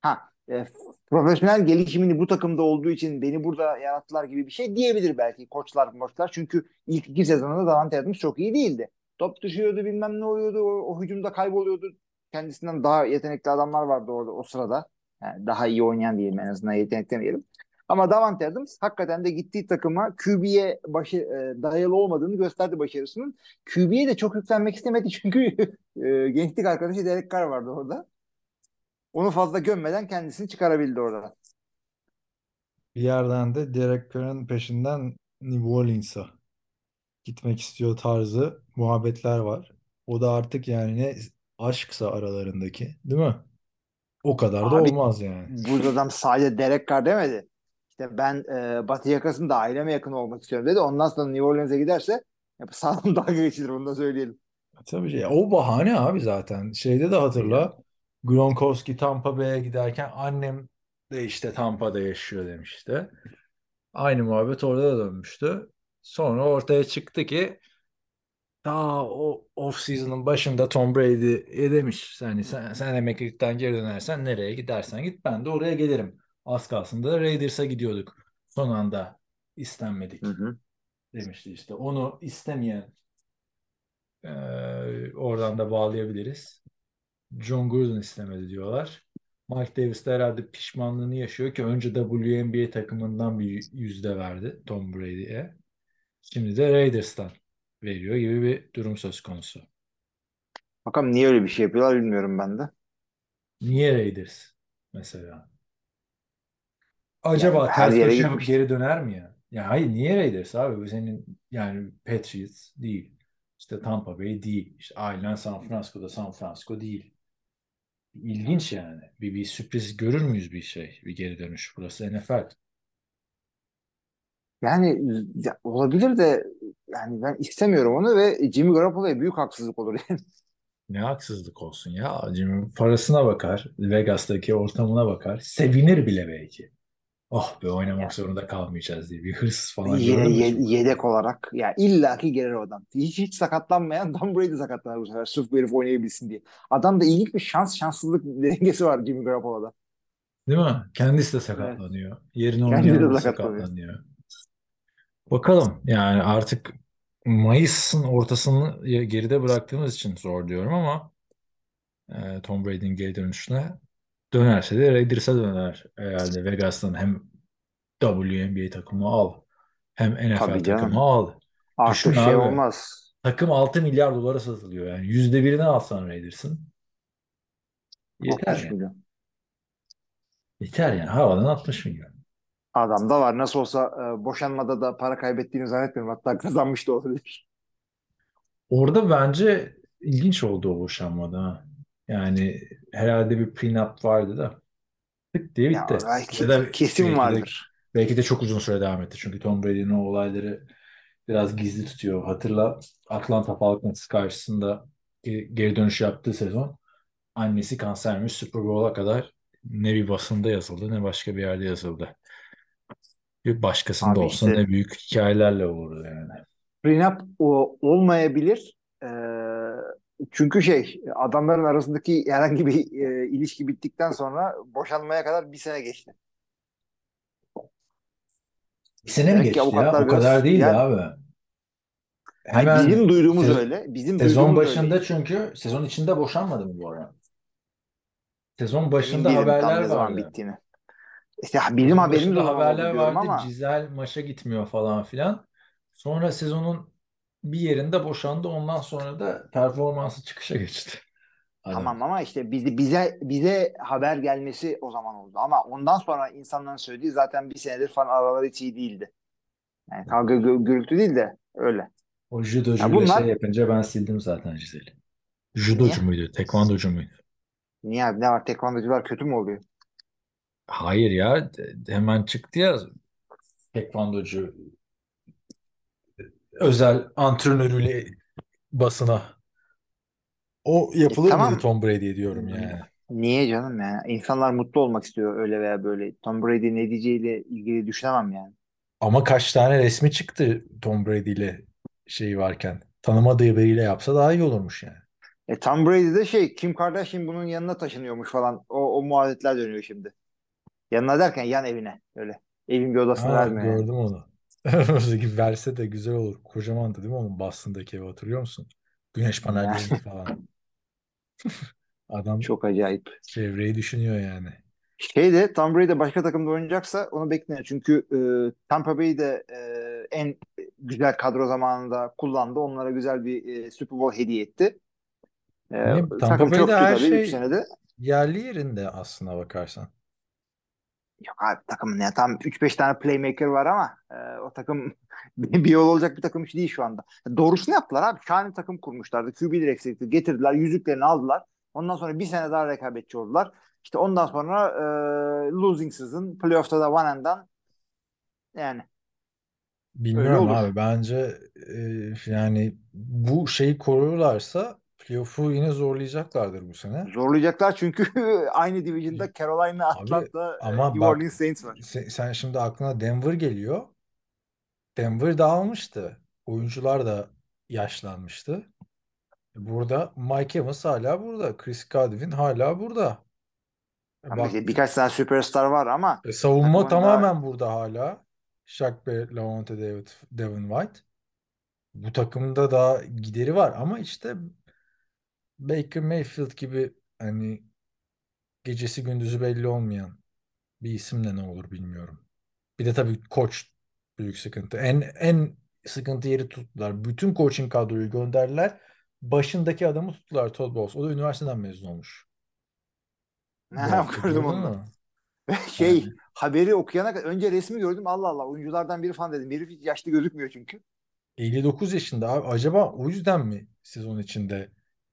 Ha e, profesyonel gelişimini bu takımda olduğu için beni burada yarattılar gibi bir şey diyebilir belki koçlar koçlar. Çünkü ilk iki sezonunda Davante Adams çok iyi değildi. Top düşüyordu bilmem ne oluyordu. O, o hücumda kayboluyordu. Kendisinden daha yetenekli adamlar vardı orada o sırada. Yani daha iyi oynayan diyelim en azından yetenekli demeyelim. Ama Davante Adams hakikaten de gittiği takıma QB'ye başı, e, dayalı olmadığını gösterdi başarısının. QB'ye de çok yüklenmek istemedi çünkü e, gençlik arkadaşı Derek Carr vardı orada. Onu fazla gömmeden kendisini çıkarabildi orada. Bir yerden de Derek Carr'ın peşinden New Orleans'a gitmek istiyor tarzı muhabbetler var. O da artık yani ne aşksa aralarındaki, değil mi? O kadar da Abi olmaz yani. bu adam sadece Derek Carr demedi. İşte ben e, Batı yakasında aileme yakın olmak istiyorum dedi. Ondan sonra New Orleans'e giderse sağlam dalga geçilir onu da söyleyelim. Tabii şey, o bahane abi zaten. Şeyde de hatırla. Gronkowski Tampa Bay'e giderken annem de işte Tampa'da yaşıyor demişti. Aynı muhabbet orada da dönmüştü. Sonra ortaya çıktı ki ta o off season'ın başında Tom Brady demiş yani sen, sen emeklilikten geri dönersen nereye gidersen git ben de oraya gelirim. Az kalsın da Raiders'a gidiyorduk. Son anda istenmedik Hı hı. demişti işte. Onu istemeyen eee, oradan da bağlayabiliriz. John Gruden istemedi diyorlar. Mike Davis de herhalde pişmanlığını yaşıyor ki önce WNBA takımından bir yüzde verdi Tom Brady'ye. Şimdi de Raiders'tan veriyor gibi bir durum söz konusu. Bakalım niye öyle bir şey yapıyorlar bilmiyorum ben de. Niye Raiders mesela? Acaba Yani her ters yere köşe yapıp gitmiş. geri döner mi ya? Ya hayır niye Raiders abi? Bu senin yani Patriots değil. İşte Tampa Bay değil. İşte ailen San Francisco'da San Francisco değil. İlginç yani. Bir, bir sürpriz görür müyüz bir şey? Bir geri dönüş. Burası NFL. Yani ya, olabilir de yani ben istemiyorum onu ve Jimmy Garoppolo'ya büyük haksızlık olur yani. Ne haksızlık olsun ya. Jimmy parasına bakar. Vegas'taki ortamına bakar. Sevinir bile belki. Oh be oynamak zorunda kalmayacağız diye. Bir hırs falan ye- hiç? yedek olarak ya illaki gelir o adam. Hiç hiç sakatlanmayan Tom Brady sakatlanır bu sefer sırf bu herif oynayabilsin diye. Adam da ilginç bir şans şanssızlık dengesi var Jimmy Garoppolo'da. Değil mi? Kendisi de Evet. sakatlanıyor. Yerine Kendisi oynayan sakatlanıyor. sakatlanıyor. Bakalım yani artık Mayıs'ın ortasını geride bıraktığımız için zor diyorum ama Tom Brady'nin geri dönüşüne dönerse de Raiders'a döner herhalde. Vegas'tan hem WNBA takımı al hem NFL Tabii takımı al. Düşün Artık şey abi olmaz. takım 6 milyar dolara satılıyor yani. Yüzde birini alsan Raiders'ın yeter 60 yani. milyon. Yeter yani. Havadan 60 milyon. Adam da var. Nasıl olsa e, boşanmada da para kaybettiğini zannetmiyorum. Hatta kazanmış da olabilir. Orada bence ilginç oldu o boşanmada. ha. Yani herhalde bir prenup vardı da tık diye Ya bitti. belki Ya da kesin belki de vardır. belki de çok uzun süre devam etti. Çünkü Tom Brady'nin o olayları biraz gizli tutuyor. Hatırla Atlanta Falcons karşısında ge- geri dönüş yaptığı sezon annesi kansermiş Super Bowl'a kadar ne bir basında yazıldı ne başka bir yerde yazıldı. Bir başkasında Abi olsa işte ne büyük hikayelerle olurdu yani. prenup olmayabilir. E, çünkü şey adamların arasındaki herhangi bir e, ilişki bittikten sonra boşanmaya kadar bir sene geçti. Bir sene mi Demek ki geçti ya? O kadar biraz- değil Yani- abi. Yani Hemen bizim duyduğumuz sez- öyle. Bizim sezon başında öyle. çünkü sezon içinde boşanmadı mı bu arada? Sezon başında tam haberler ne zaman vardı. bittiğini. İşte Sezon o zaman oldu haberler vardı. ama Cizel maça gitmiyor falan filan. Sonra sezonun bir yerinde boşandı. Ondan sonra da performansı çıkışa geçti. Adam. tamam ama işte bizi bize bize haber gelmesi o zaman oldu. Ama ondan sonra insanların söylediği zaten bir senedir falan araları hiç iyi değildi. Yani kavga gü- gürültü değil de öyle. O judocuyla Ya bunlar- şey yapınca ben sildim zaten Cizel'i. Judocu Niye? muydu? Tekvandocu muydu? Niye abi ne var tekvandocular kötü mü oluyor? Hayır ya. hemen çıktı ya tekvandocu özel antrenörüyle basına. O yapılır E, tamam. mıydı Tom Brady'ye diyorum yani. Niye canım yani? İnsanlar mutlu olmak istiyor öyle veya böyle. Tom Brady ne diyeceğiyle ilgili düşünemem yani. Ama kaç tane resmi çıktı Tom Brady ile şeyi varken. Tanımadığı biriyle yapsa daha iyi olurmuş yani. E Tom Brady de şey Kim Kardashian bunun yanına taşınıyormuş falan. O, o muhabbetler dönüyor şimdi. Yanına derken yan evine öyle. Evin bir odasına Ha, vermiyor yani. gördüm onu. Önümüzdeki verse de güzel olur. Kocamandı değil mi onun Boston'daki evi hatırlıyor musun? Güneş panelleri falan. Adam Çok acayip. çevreyi düşünüyor yani. Şey de Tom Brady başka takımda oynayacaksa onu bekleyin. Çünkü e, Tampa Bay de e, en güzel kadro zamanında kullandı. Onlara güzel bir e, Super Bowl hediye etti. E, Ne, Tampa takım Bay'de çöktü her tabii şey- 3 senede. Yerli yerinde aslına bakarsan. Yok abi takımın ya tam 3-5 tane playmaker var ama e, o takım bir yol olacak bir takım hiç değil şu anda. Doğrusunu yaptılar abi. Şahane takım kurmuşlardı. QB'leri eksikti. Getirdiler. Yüzüklerini aldılar. Ondan sonra bir sene daha rekabetçi oldular. İşte ondan sonra e, losing season. Playoff'ta da one and'dan yani Bilmiyorum abi. Bence e, yani bu şeyi korurlarsa playoff'u yine zorlayacaklardır bu sene. zorlayacaklar çünkü aynı division'da Carolina, Atlanta, e, ama New bak- Orleans Saints var. Sen, sen şimdi aklına Denver geliyor. Denver dağılmıştı. Oyuncular da yaşlanmıştı. Burada Mike Evans hala burada. Chris Godwin hala burada. E Ama bak, birkaç tane süperstar var ama e, savunma takımın tamamen burada hala. Shaq Barrett, Lavonte David, Devin White. Bu takımda da gideri var ama işte Baker Mayfield gibi hani gecesi gündüzü belli olmayan bir isimle ne olur bilmiyorum. Bir de tabii koç büyük sıkıntı. En en sıkıntı yeri tuttular. Bütün coaching kadroyu gönderdiler. Başındaki adamı tuttular Todd Bowles. O da üniversiteden mezun olmuş. Hafta gördüm onu. Şey Yani. haberi okuyana kadar önce resmi gördüm Allah Allah oyunculardan biri falan dedim. Herif yaşlı gözükmüyor çünkü. 59 yaşında abi. Acaba o yüzden mi sezon içinde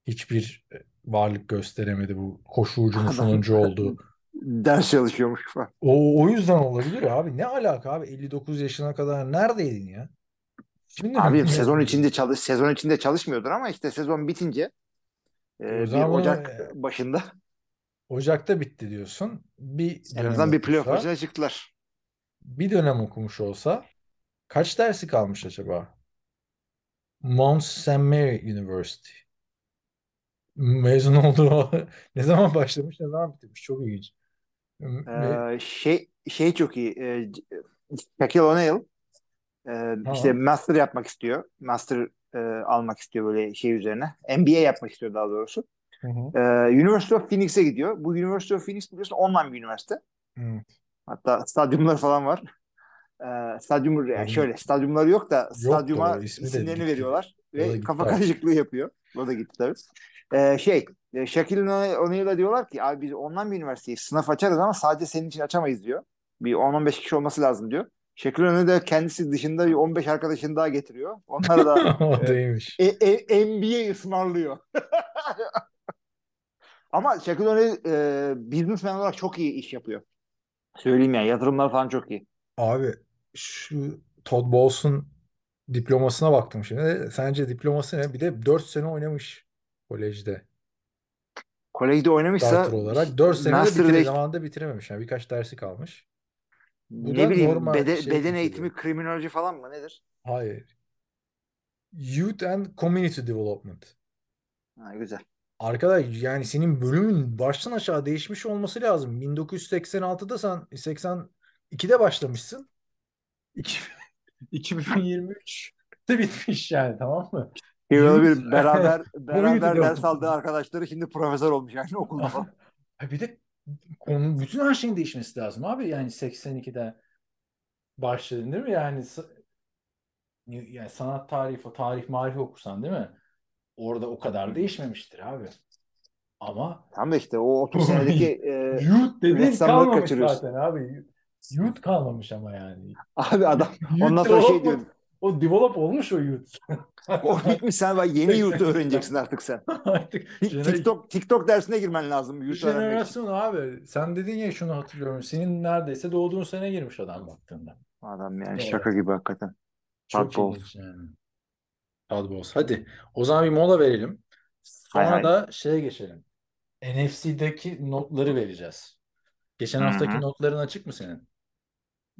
hiçbir e, varlık gösteremedi bu koşu ucunun Adam- sonuncu oldu. Ders çalışıyormuş falan. O, o yüzden olabilir abi. Ne alaka abi 59 yaşına kadar neredeydin ya? Şimdi mi Abi mezun sezon içinde çalış sezon içinde çalışmıyordur ama işte sezon bitince e, bir Ocak başında Ocak'ta bitti diyorsun. Bir en azından bir playoff maçına çıktılar. bir dönem okumuş olsa kaç dersi kalmış acaba? Mount St. Mary University. Mezun olduğu ne zaman başlamış ne zaman bitirmiş. Çok ilginç. Me- Ee, şey şey çok iyi. E, C- Shaquille O'Neal e, işte master yapmak istiyor. Master e, almak istiyor böyle şey üzerine. MBA yapmak istiyor daha doğrusu. Hı hı. Ee, University of Phoenix'e gidiyor. Bu University of Phoenix biliyorsun online bir üniversite. Evet. Hatta stadyumları falan var. Ee, stadyum yani şöyle stadyumları yok da da stadyuma ismi de isimlerini gitti. veriyorlar O da ve gitti kafa artık. karışıklığı yapıyor. O da gitti tabii. Ee, şey e, Shaquille O'Neal'a diyorlar ki abi biz online bir üniversiteyiz. Sınav açarız ama sadece senin için açamayız diyor. Bir 10-15 kişi olması lazım diyor. Shaquille O'Neal de kendisi dışında bir 15 arkadaşını daha getiriyor. Onlara da e, e, e, NBA ısmarlıyor. Ama Shaquille O'Neal e, businessman olarak çok iyi iş yapıyor. Söyleyeyim yani yatırımlar falan çok iyi. Abi şu Todd Bowles'un diplomasına baktım şimdi. Sence diploması ne? Bir de 4 sene oynamış kolejde. Kolejde oynamışsa Starter olarak. 4 sene de Master'da bitire, zamanında bitirememiş. Yani birkaç dersi kalmış. Bu ne bileyim bede- şey beden eğitimi kriminoloji falan mı nedir? Hayır. Youth and Community Development. Ha, güzel. Arkadaş yani senin bölümün baştan aşağı değişmiş olması lazım. 1986'da sen 82'de başlamışsın. 2000 2023 de bitmiş yani tamam mı? Youth- bir beraber beraber ders aldığı arkadaşları şimdi profesör olmuş yani okulda bir de konunun bütün her şeyin değişmesi lazım abi. Yani 82'de başladın değil mi? Yani yani sanat tarihi, tarih, marif okursan değil mi? Orada o kadar değişmemiştir abi. Ama Tam da işte o 30 senedeki e, youth dediğin kalmamış zaten abi. Youth kalmamış ama yani. abi adam ondan sonra şey diyor. O develop olmuş o youth. O bitmiş sen bak yeni yurt öğreneceksin artık sen. Artık TikTok TikTok dersine girmen lazım yurt jenerasyon abi. Sen dedin ya şunu hatırlıyorum. Senin neredeyse doğduğun sene girmiş adam baktığında. Adam yani Evet. şaka gibi hakikaten. Çok ilginç yani. Hadi o zaman bir mola verelim. Sonra Hay hay. da şeye geçelim. NFC'deki notları vereceğiz. Geçen Hı haftaki notların açık mı senin?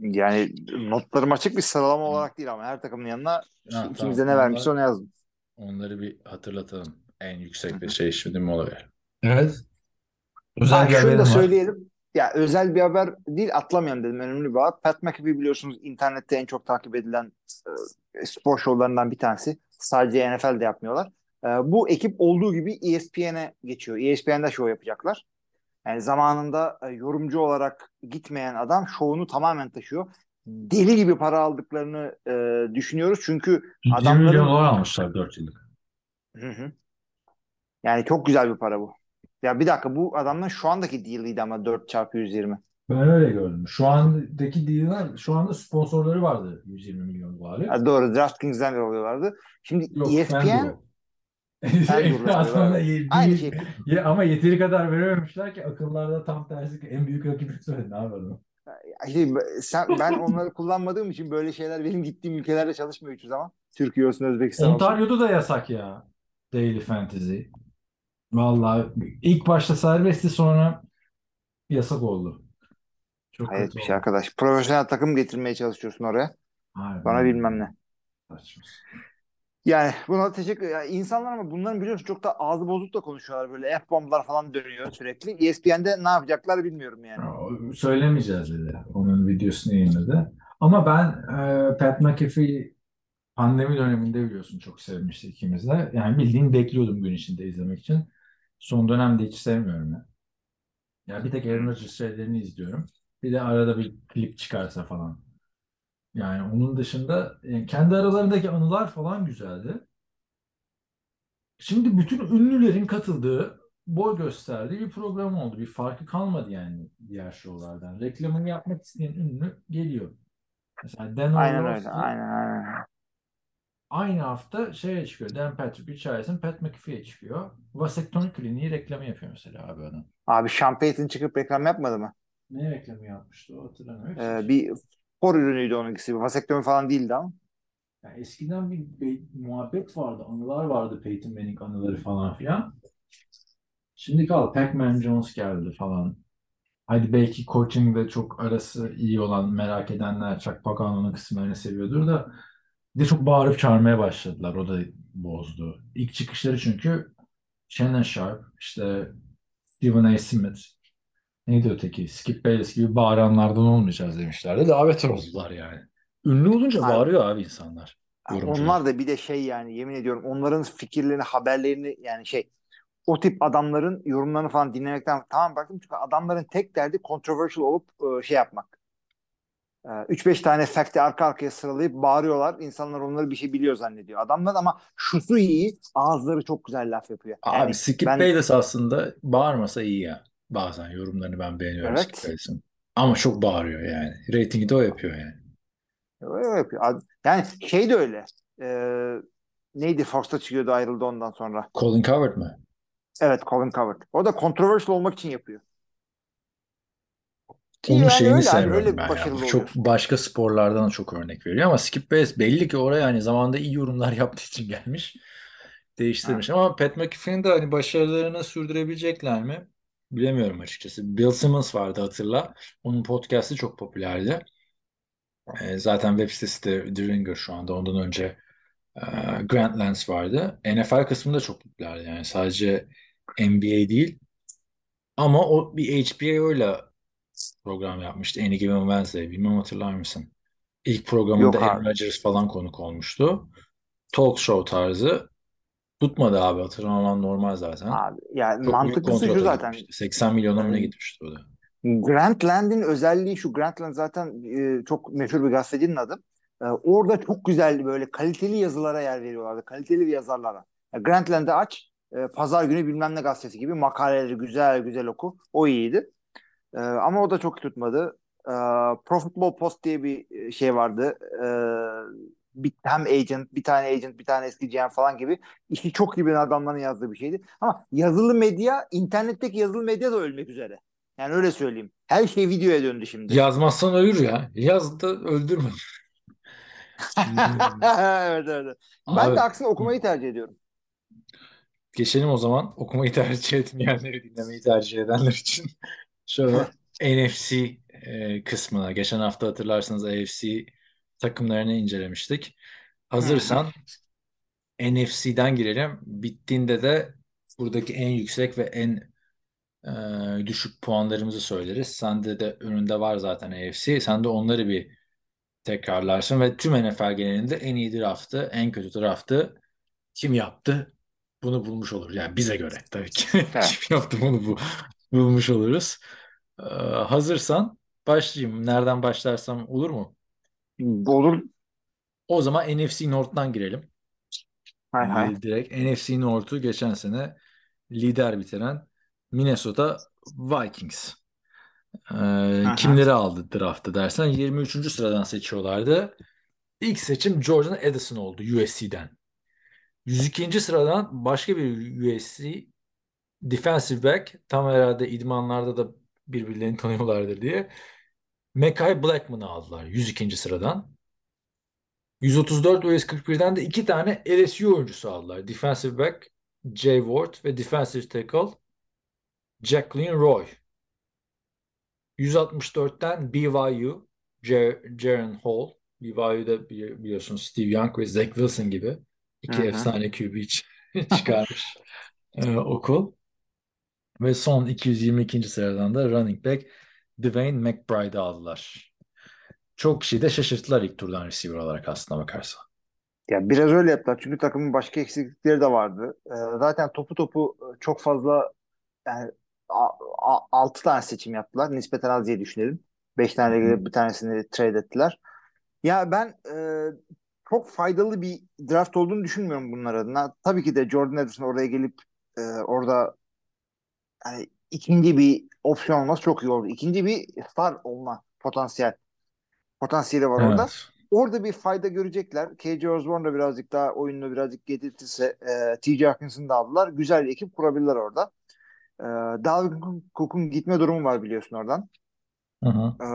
Yani notlarım açık bir sıralama olarak değil ama her takımın yanına Ha, ikimize tamam. ne vermişse onu yazdım. Onları bir hatırlatalım. En yüksek bir şey şimdi mola verelim. Evet. Ha, bir şunu da var. söyleyelim. Ya özel bir haber değil atlamayalım dedim. Önemli bir haber. Pat McAfee biliyorsunuz internette en çok takip edilen e, spor şovlarından bir tanesi. Sadece NFL'de yapmıyorlar. E, bu ekip olduğu gibi ESPN'e geçiyor. ESPN'de şov yapacaklar. Yani zamanında e, yorumcu olarak gitmeyen adam şovunu tamamen taşıyor. Deli gibi para aldıklarını e, düşünüyoruz. Çünkü 20 adamların milyon dolar almışlar 4 yıllık. Hı hı. Yani çok güzel bir para bu. Ya bir dakika bu adamın şu andaki deal'iydi ama 4 çarpı 120. Ben öyle gördüm. Şu andaki deal'ler, şu anda sponsorları vardı 120 milyon doları. Ha, doğru DraftKings'den de oluyorlardı. Şimdi Yok, ESPN Aslında ye- aynı değil- şey. ama yeteri kadar verememişler ki akıllarda tam tersi en büyük rakibi söyledi. Ne yapalım? İşte sen, ben onları kullanmadığım için böyle şeyler benim gittiğim ülkelerde çalışmıyor hiçbir zaman. Türkiye olsun, Özbekistan olsun. Ontario'da da yasak ya. Daily Fantasy. Vallahi ilk başta serbestti sonra yasak oldu. Çok Hayret kötü bir şey arkadaş. Profesyonel takım getirmeye çalışıyorsun oraya. Harbiden Bana bilmem ne. Saçma. Yani buna teşekkür ya insanlar ama bunların biliyorsun çok da ağzı bozuk da konuşuyorlar böyle F-bomblar falan dönüyor sürekli. ESPN'de ne yapacaklar bilmiyorum yani. Ya, Söylemeyeceğiz dedi. Onun videosunu yayınladı. Ama ben e, Pat McAfee pandemi döneminde biliyorsun çok sevmiştik ikimiz de. Yani bildiğin bekliyordum gün içinde izlemek için. Son dönemde hiç sevmiyorum ya. Ya bir tek Aaron Rodgers şeylerini izliyorum. Bir de arada bir klip çıkarsa falan. Yani onun dışında yani kendi aralarındaki anılar falan güzeldi. Şimdi bütün ünlülerin katıldığı, boy gösterdiği bir program oldu. Bir farkı kalmadı yani diğer şovlardan. Reklamını yapmak isteyen ünlü geliyor. Mesela Dan Aynen öyle. Aynen aynen. aynı hafta şeye çıkıyor. Dan Patrick Richardson, Pat McAfee'ye çıkıyor. Vasektomi kliniği reklamı yapıyor mesela abi adam. Abi Sean Payton çıkıp reklam yapmadı mı? Ne reklamı yapmıştı o hatırlamıyorum. Ee, bir spor ürünüydü onunkisi. Bir Vasektomi falan değildi ama. Yani eskiden bir be- muhabbet vardı, anılar vardı Peyton Manning anıları falan filan. Şimdi kal Pac-Man Jones geldi falan. Hadi belki coaching'de çok arası iyi olan merak edenler Chuck Pagano'nun kısımlarını seviyordur da bir de çok bağırıp çağırmaya başladılar. O da bozdu. İlk çıkışları çünkü Shannon Sharp, işte Stephen A. Smith, neydi öteki? Skip Bayless gibi bağıranlardan olmayacağız demişlerdi. Davet oldular yani. Ünlü olunca Abi- bağırıyor abi insanlar. Yorumcular. Onlar da bir de şey yani yemin ediyorum onların fikirlerini, haberlerini yani şey o tip adamların yorumlarını falan dinlemekten tamam baktım çünkü adamların tek derdi controversial olup e, şey yapmak. 3-5 tane fact'i arka arkaya sıralayıp bağırıyorlar. İnsanlar onları bir şey biliyor zannediyor. Adamlar ama şusu iyi, ağızları çok güzel laf yapıyor. Abi Yani Skip ben- Bayless aslında bağırmasa iyi ya. Bazen yorumlarını ben beğeniyorum Evet. Bayless'ın. Ama çok bağırıyor yani. Ratingi de o yapıyor yani. Öyle yapıyor. Ad- Yani şey de öyle. Ee, neydi Fox'ta çıkıyordu ayrıldı ondan sonra. Colin Coward mı? Evet Colin Coward. O da controversial olmak için yapıyor. Onun yani şeyini öyle abi, sevmiyorum öyle ben ya. oluyor. Çok başka sporlardan çok örnek veriyor ama Skip Bayless belli ki oraya hani zamanında iyi yorumlar yaptığı için gelmiş. Değiştirmiş ama Pat McAfee'nin de hani başarılarını sürdürebilecekler mi? Bilemiyorum açıkçası. Bill Simmons vardı hatırla. Onun podcast'i çok popülerdi. Ee, zaten web sitesi de The Ringer şu anda. Ondan önce e, Grant Lance vardı. NFL kısmında çok popülerdi yani. Sadece NBA değil. Ama o bir HBO'yla program yapmıştı. Any Given Wednesday. Bilmem hatırlar mısın? İlk programında Aaron. Rodgers falan konuk olmuştu. Talk show tarzı. Tutmadı abi hatırlamaman normal zaten. Abi, yani Çok mantıklısı şu zaten. gitmişti. 80 milyona mı ne Yani- gitmişti o da. Grantland'in özelliği şu. Grantland zaten e, çok meşhur bir gazetecinin adı. E, orada çok güzel böyle kaliteli yazılara yer veriyorlardı. Kaliteli bir yazarlara. E, Grantland'ı aç. e, Pazar günü bilmem ne gazetesi gibi makaleleri güzel güzel oku. O iyiydi. E, ama o da çok tutmadı. E, Pro Football Post diye bir şey vardı. E, bir, hem agent, bir tane agent, bir tane eski GM falan gibi işi çok iyi bilen adamların yazdığı bir şeydi. Ama yazılı medya, internetteki yazılı medya da ölmek üzere. Yani öyle söyleyeyim. Her şey videoya döndü şimdi. Yazmazsan ölür ya. Yaz da öldürme. evet evet. Ben Abi, de aksine okumayı tercih ediyorum. geçelim o zaman. Okumayı tercih etmeyenleri dinlemeyi tercih edenler için. Şöyle NFC e, kısmına. Geçen hafta hatırlarsanız AFC takımlarını incelemiştik. Hazırsan NFC'den girelim. Bittiğinde de buradaki en yüksek ve en e, düşük puanlarımızı söyleriz. Sende de önünde var zaten AFC. Sen de onları bir tekrarlarsın ve tüm NFL genelinde en iyi draftı, en kötü draftı kim yaptı? Bunu bulmuş olur. Yani bize göre tabii ki. Kim yaptı bunu bu, bulmuş oluruz. Ee, hazırsan başlayayım. Nereden başlarsam olur mu? Olur. O zaman NFC North'tan girelim. Hay hay. Direkt NFC North'u geçen sene lider bitiren Minnesota Vikings. Ee, kimleri aldı draftı dersen 23. sıradan seçiyorlardı. İlk seçim Jordan Addison oldu USC'den. 102. sıradan başka bir USC defensive back tam herhalde idmanlarda da birbirlerini tanıyorlardır diye Mekhi Blackman'ı aldılar 102. sıradan. 134 US 41'den de iki tane LSU oyuncusu aldılar. Defensive back Jay Ward ve defensive tackle Jacqueline Roy. 164'ten BYU Jer Jaren Hall. BYU'da bili- biliyorsunuz Steve Young ve Zach Wilson gibi iki hı. efsane QB çıkarmış e, okul. Ve son 222. sıradan da running back Dwayne McBride'ı aldılar. Çok kişiyi de şaşırttılar ilk turdan receiver olarak aslına bakarsan. Ya biraz öyle yaptılar. Çünkü takımın başka eksiklikleri de vardı. Ee, zaten topu topu e, çok fazla yani 6 tane seçim yaptılar. Nispeten az diye düşünelim. 5 tane gelip bir tanesini trade ettiler. Ya ben e, çok faydalı bir draft olduğunu düşünmüyorum bunlar adına. Tabii ki de Jordan Addison oraya gelip e, orada hani ikinci bir opsiyon olması çok iyi oldu. İkinci bir star olma potansiyel potansiyeli var orada. Evet. Orada bir fayda görecekler. KJ Osborne da birazcık daha oyununu birazcık getirtirse e, TJ Hawkinson'ı da aldılar. Güzel bir ekip kurabilirler orada. E, Dalvin Cook'un gitme durumu var biliyorsun oradan. Hı hı. E,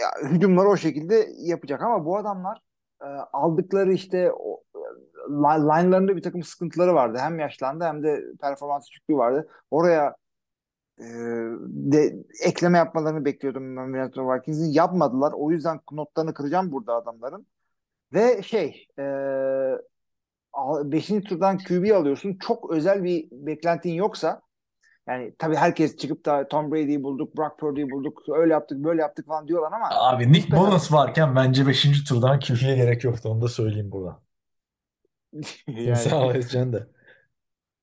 ya, hücumları o şekilde yapacak ama bu adamlar e, aldıkları işte o, line- line'larında bir takım sıkıntıları vardı. Hem yaşlandı hem de performans düşüklüğü vardı. Oraya e, de ekleme yapmalarını bekliyordum ben Minnesota Vikings'in. Yapmadılar. O yüzden notlarını kıracağım burada adamların. Ve şey e, 5. turdan QB alıyorsun. Çok özel bir beklentin yoksa yani tabii herkes çıkıp da Tom Brady'yi bulduk, Brock Purdy'yi bulduk, öyle yaptık, böyle yaptık falan diyorlar ama Abi Nick nispeten- Mullins varken bence 5. turdan QB'ye gerek yoktu. Onu da söyleyeyim burada. yani Sağ ol da.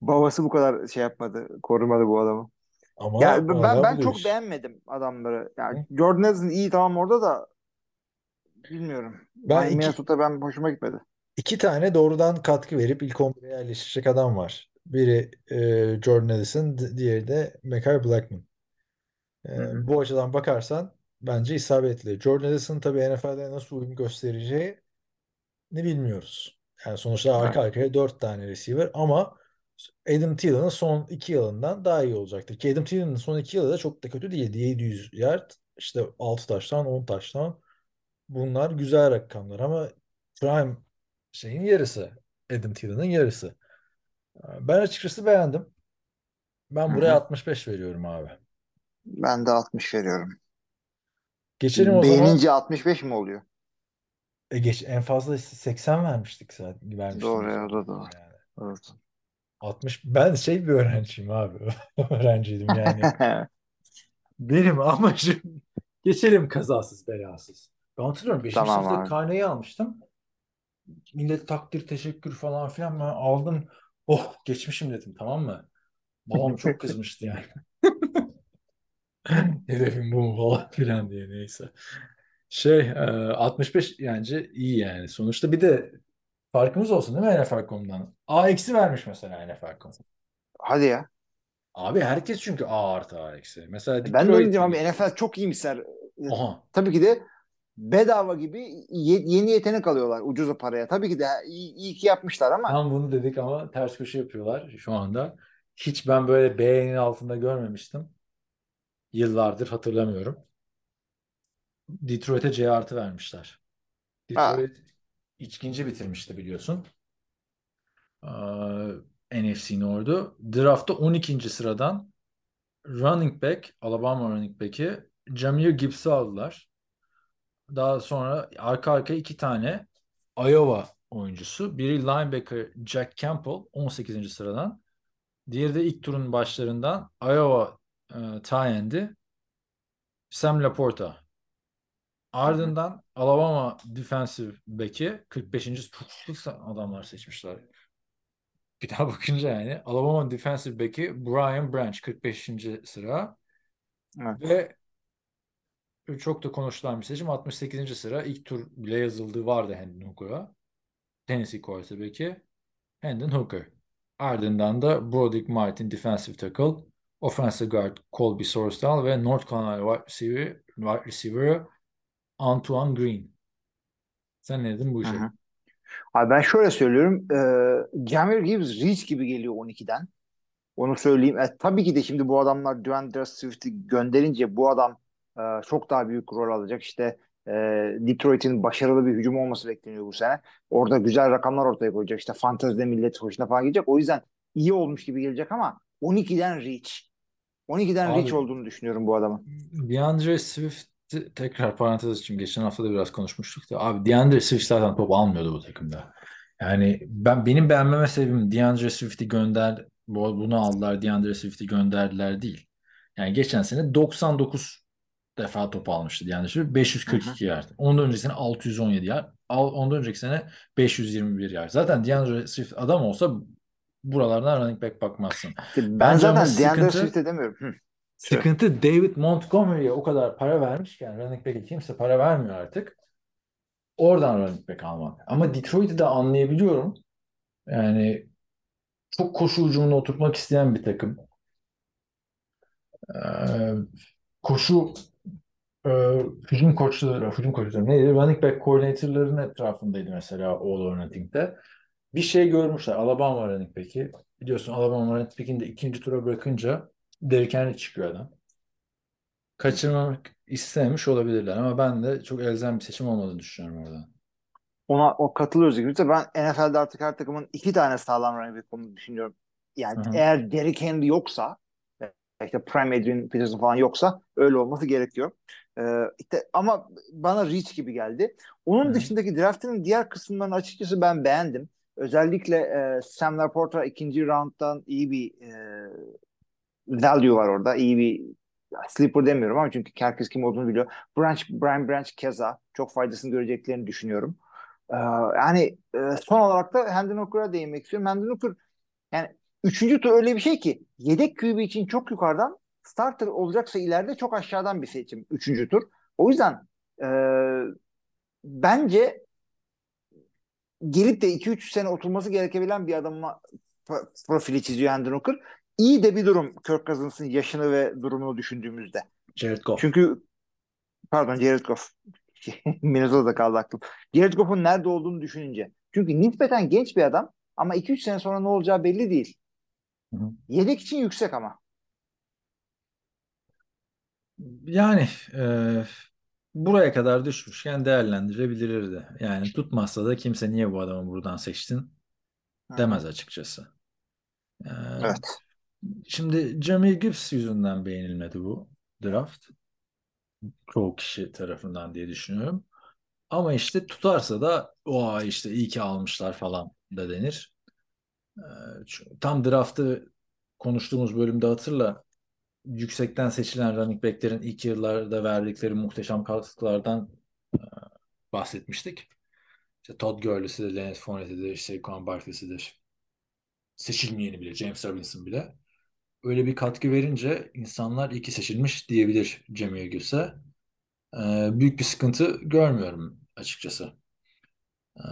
babası bu kadar şey yapmadı, korumadı bu adamı. Ama Ya ben hala ben çok beğenmedim adamları. Yani Jordan Addison iyi tamam orada da bilmiyorum. Ben Ben iki- Minnesota ben hoşuma gitmedi. İki tane doğrudan katkı verip ilk 11'e yerleşecek adam var. Biri e, Jordan Addison, di- diğeri de Mekhi Blackman. E, Hı hı. bu açıdan bakarsan bence isabetli. Jordan Addison tabii NFL'de nasıl uyum göstereceği ne bilmiyoruz. Yani sonuçta arka arkaya dört tane receiver ama Adam Thielen'ın son iki yılından daha iyi olacaktır. Ki Adam Thielen'ın son iki yılı da çok da kötü değildi. 700 yard, işte 6 taştan, 10 taştan. Bunlar güzel rakamlar ama prime şeyin yarısı. Adam Thielen'ın yarısı. Ben açıkçası beğendim. Ben buraya hı. 65 veriyorum abi. Ben de 60 veriyorum. Geçelim o zaman. Beğenince 65 mi oluyor? E geç, en fazla 80 vermiştik zaten. Vermiştim Doğru ya, da doğru. yani. Evet. 60 ben şey bir öğrenciyim abi. Öğrenciydim yani. Benim amacım geçelim kazasız belasız. Ben hatırlıyorum 5. Tamam sınıfta abi. karneyi almıştım. Millet takdir, teşekkür falan filan ben aldım. Oh geçmişim dedim tamam mı? Babam çok kızmıştı yani. Hedefim bu mu falan filan diye neyse. Şey e, 65 bence iyi yani. Sonuçta bir de farkımız olsun değil mi NFL.com'dan? A eksi vermiş mesela NFL.com. Hadi ya. Abi herkes çünkü A artı A eksi. Mesela Ben de Detroit öyle diyorum abi NFL çok iyimser. Aha. Tabii ki de bedava gibi ye- yeni yetenek alıyorlar ucuza paraya. Tabii ki de iyi, iyi ki yapmışlar ama Tam bunu dedik ama ters köşe yapıyorlar şu anda. Hiç ben böyle B'nin altında görmemiştim. Yıllardır hatırlamıyorum. Detroit'e C artı vermişler. Ha. İkinci bitirmişti biliyorsun. Ee, NFC North'u. Draft'ta 12. sıradan running back, Alabama running back'i Jameer Gibbs'i aldılar. Daha sonra arka arkaya iki tane Iowa oyuncusu. Biri linebacker Jack Campbell 18. sıradan. Diğeri de ilk turun başlarından Iowa e, end'i Sam Laporta. Ardından Alabama defensive back'i 45. çok adamlar seçmişler. Bir daha bakınca yani Alabama defensive back'i Brian Branch 45. sıra. Evet. Ve çok da konuşulan bir seçim 68. sıra ilk tur bile yazıldığı vardı Hendon Hooker'a. Tennessee quarterback'i Hendon Hooker. Ardından da Broderick Martin defensive tackle, offensive guard Colby Sorsdal ve North Carolina wide receiver, wide receiver Antoine Green. Sen ne dedin bu işe? Hı hı. Abi ben şöyle söylüyorum. E, Jameer Gibbs Reach gibi geliyor 12'den. Onu söyleyeyim. E, tabii ki de şimdi bu adamlar DeAndre Swift'i gönderince bu adam e, çok daha büyük rol alacak. İşte e, Detroit'in başarılı bir hücum olması bekleniyor bu sene. Orada güzel rakamlar ortaya koyacak. İşte fantezide millet hoşuna falan gidecek. O yüzden iyi olmuş gibi gelecek ama 12'den Reach. 12'den Abi- Reach olduğunu düşünüyorum bu adamın. DeAndre Swift tekrar parantez için geçen hafta da biraz konuşmuştuk da abi DeAndre Swift zaten top almıyordu bu takımda. Yani ben benim beğenmeme sebebim DeAndre Swift'i gönder bu- bunu aldılar DeAndre Swift'i gönderdiler değil. Yani geçen sene 99 defa top almıştı DeAndre Swift 542 yard. Ondan önceki sene 617 yard. Ondan önceki sene 521 yard. Zaten DeAndre Swift adam olsa buralardan running back bakmazsın. Ben Bence zaten DeAndre sıkıntı- Swift'e demiyorum. Hı. Sıkıntı David Montgomery'e o kadar para vermişken running back'e kimse para vermiyor artık. Oradan running back almak. Ama Detroit'i de anlayabiliyorum. Yani çok koşu hücumuna oturtmak isteyen bir takım. Ee, koşu e, hücum koçları, hücum koçları neydi? Running back koordinatörlerin etrafındaydı mesela All or. Bir şey görmüşler. Alabama running back'i. Biliyorsun Alabama running back'ini de ikinci tura bırakınca Derrick Henry çıkıyor adam. Kaçırmamak istememiş olabilirler ama ben de çok elzem bir seçim olmadığını düşünüyorum orada. Ona o katılıyoruz gibi. Ben NFL'de artık her takımın iki tane sağlam running back olduğunu düşünüyorum. Yani Hı hı. eğer Derrick Henry yoksa işte Prime Adrian Peterson falan yoksa öyle olması gerekiyor. Ee, işte ama bana Reach gibi geldi. Onun Hı hı. dışındaki draftın diğer kısımlarını açıkçası ben beğendim. Özellikle e, Sam Laporta ikinci rounddan iyi bir e, value var orada. İyi bir sleeper demiyorum ama çünkü herkes kim olduğunu biliyor. Branch, Brian Branch keza çok faydasını göreceklerini düşünüyorum. Ee, yani e, son olarak da Hendon Hooker'a değinmek istiyorum. Hendon Hooker yani üçüncü tur öyle bir şey ki yedek QB için çok yukarıdan starter olacaksa ileride çok aşağıdan bir seçim üçüncü tur. O yüzden e, bence gelip de 2-3 sene oturması gerekebilen bir adamla pro- profili çiziyor Hendon Hooker. İyi de bir durum Kirk Cousins'ın yaşını ve durumunu düşündüğümüzde. Jared Goff. Çünkü pardon Jared Goff. Minnesota'da kaldı aklım. Jared Goff'un nerede olduğunu düşününce. Çünkü nispeten genç bir adam ama 2-3 sene sonra ne olacağı belli değil. Hı hı. Yedek için yüksek ama. Yani e, buraya kadar düşmüşken değerlendirebilirdi. Yani tutmazsa da kimse niye bu adamı buradan seçtin demez açıkçası. E, Evet. Şimdi Jamie Gibbs yüzünden beğenilmedi bu draft. Çoğu kişi tarafından diye düşünüyorum. Ama işte tutarsa da o işte iyi ki almışlar falan da denir. Ee, tam draftı konuştuğumuz bölümde hatırla yüksekten seçilen running back'lerin ilk yıllarda verdikleri muhteşem katkılardan e, bahsetmiştik. İşte Todd Gurley'sidir, Leonard Fournette'idir, Saquon Barkley'sidir. Seçilmeyeni bile, James Robinson bile. Öyle bir katkı verince insanlar iki seçilmiş diyebilir Cem Gülse. Ee, büyük bir sıkıntı görmüyorum açıkçası. Ee,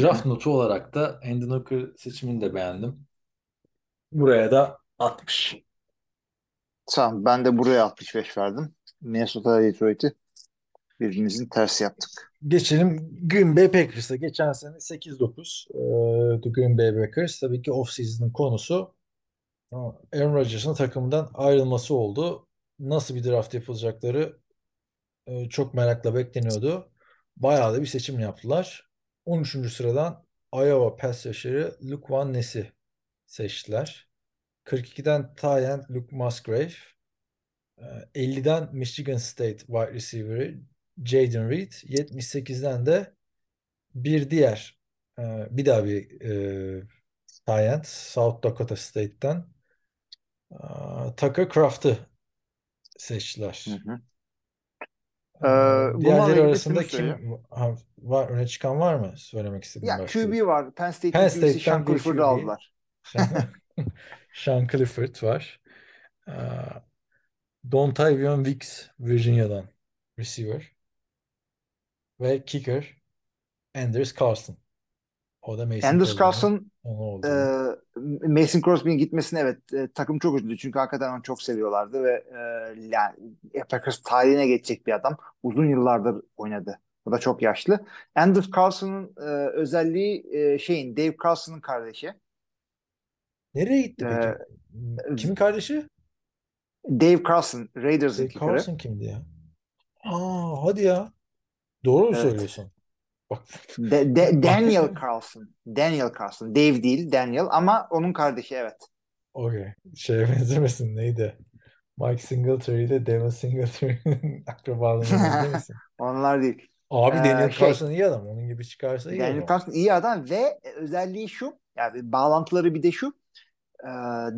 draft notu olarak da Hendon Hooker seçimini de beğendim. Buraya da 60. Tamam ben de buraya 65 verdim. Minnesota Detroit'i birbirimizin tersi yaptık. Geçelim Green Bay Packers'a. Geçen sene 8-9 ee, The Green Bay Packers. Tabii ki off-season'ın konusu Aaron Rodgers'ın takımdan ayrılması oldu. Nasıl bir draft yapılacakları e, çok merakla bekleniyordu. Bayağı da bir seçim yaptılar. 13. sıradan Iowa pass rusher'ı Luke Van Ness'i seçtiler. 42'den Tyent Luke Musgrave. e, 50'den Michigan State wide receiver'ı Jaden Reed. 78'den de bir diğer e, bir daha bir e, Tyent South Dakota State'ten e, Tucker Craft'ı seçtiler. Hı hı. Ee, bunlarla diğerleri arasında kim ha, var öne çıkan var mı? Söylemek istediğin Ya başka QB var. Penn State'in Penn QB'si State'ten Sean Clifford'u aldılar. Sean Clifford var. Ee, Dontavion Wicks Virginia'dan receiver. Ve kicker Anders Carlson. O da Mason Anders Carlson e, Mason Crosby'nin gitmesine evet e, takım çok üzüldü. Çünkü hakikaten onu çok seviyorlardı ve e, yani Packers tarihine geçecek bir adam. Uzun yıllardır oynadı. O da çok yaşlı. Anders Carlson'ın e, özelliği e, şeyin Dave Carlson'ın kardeşi. Nereye gitti Ee, peki? Kimin kardeşi? Dave Carlson, Raiders'ın Dave. Carlson kimdi ya? Aa, hadi ya. Doğru mu Evet. söylüyorsun? De- de- Daniel Carlson. Daniel Carlson. Dave değil, Daniel ama onun kardeşi evet. Okey. Şeye benzemesin neydi? Mike Singletary ile Devin Singletary'nin akrabalığına benzemesin. Onlar değil. Abi Ee, Daniel şey- Carson iyi adam. Onun gibi çıkarsa iyi Daniel adam. Carlson iyi adam ve özelliği şu. Yani bağlantıları bir de şu. Ee,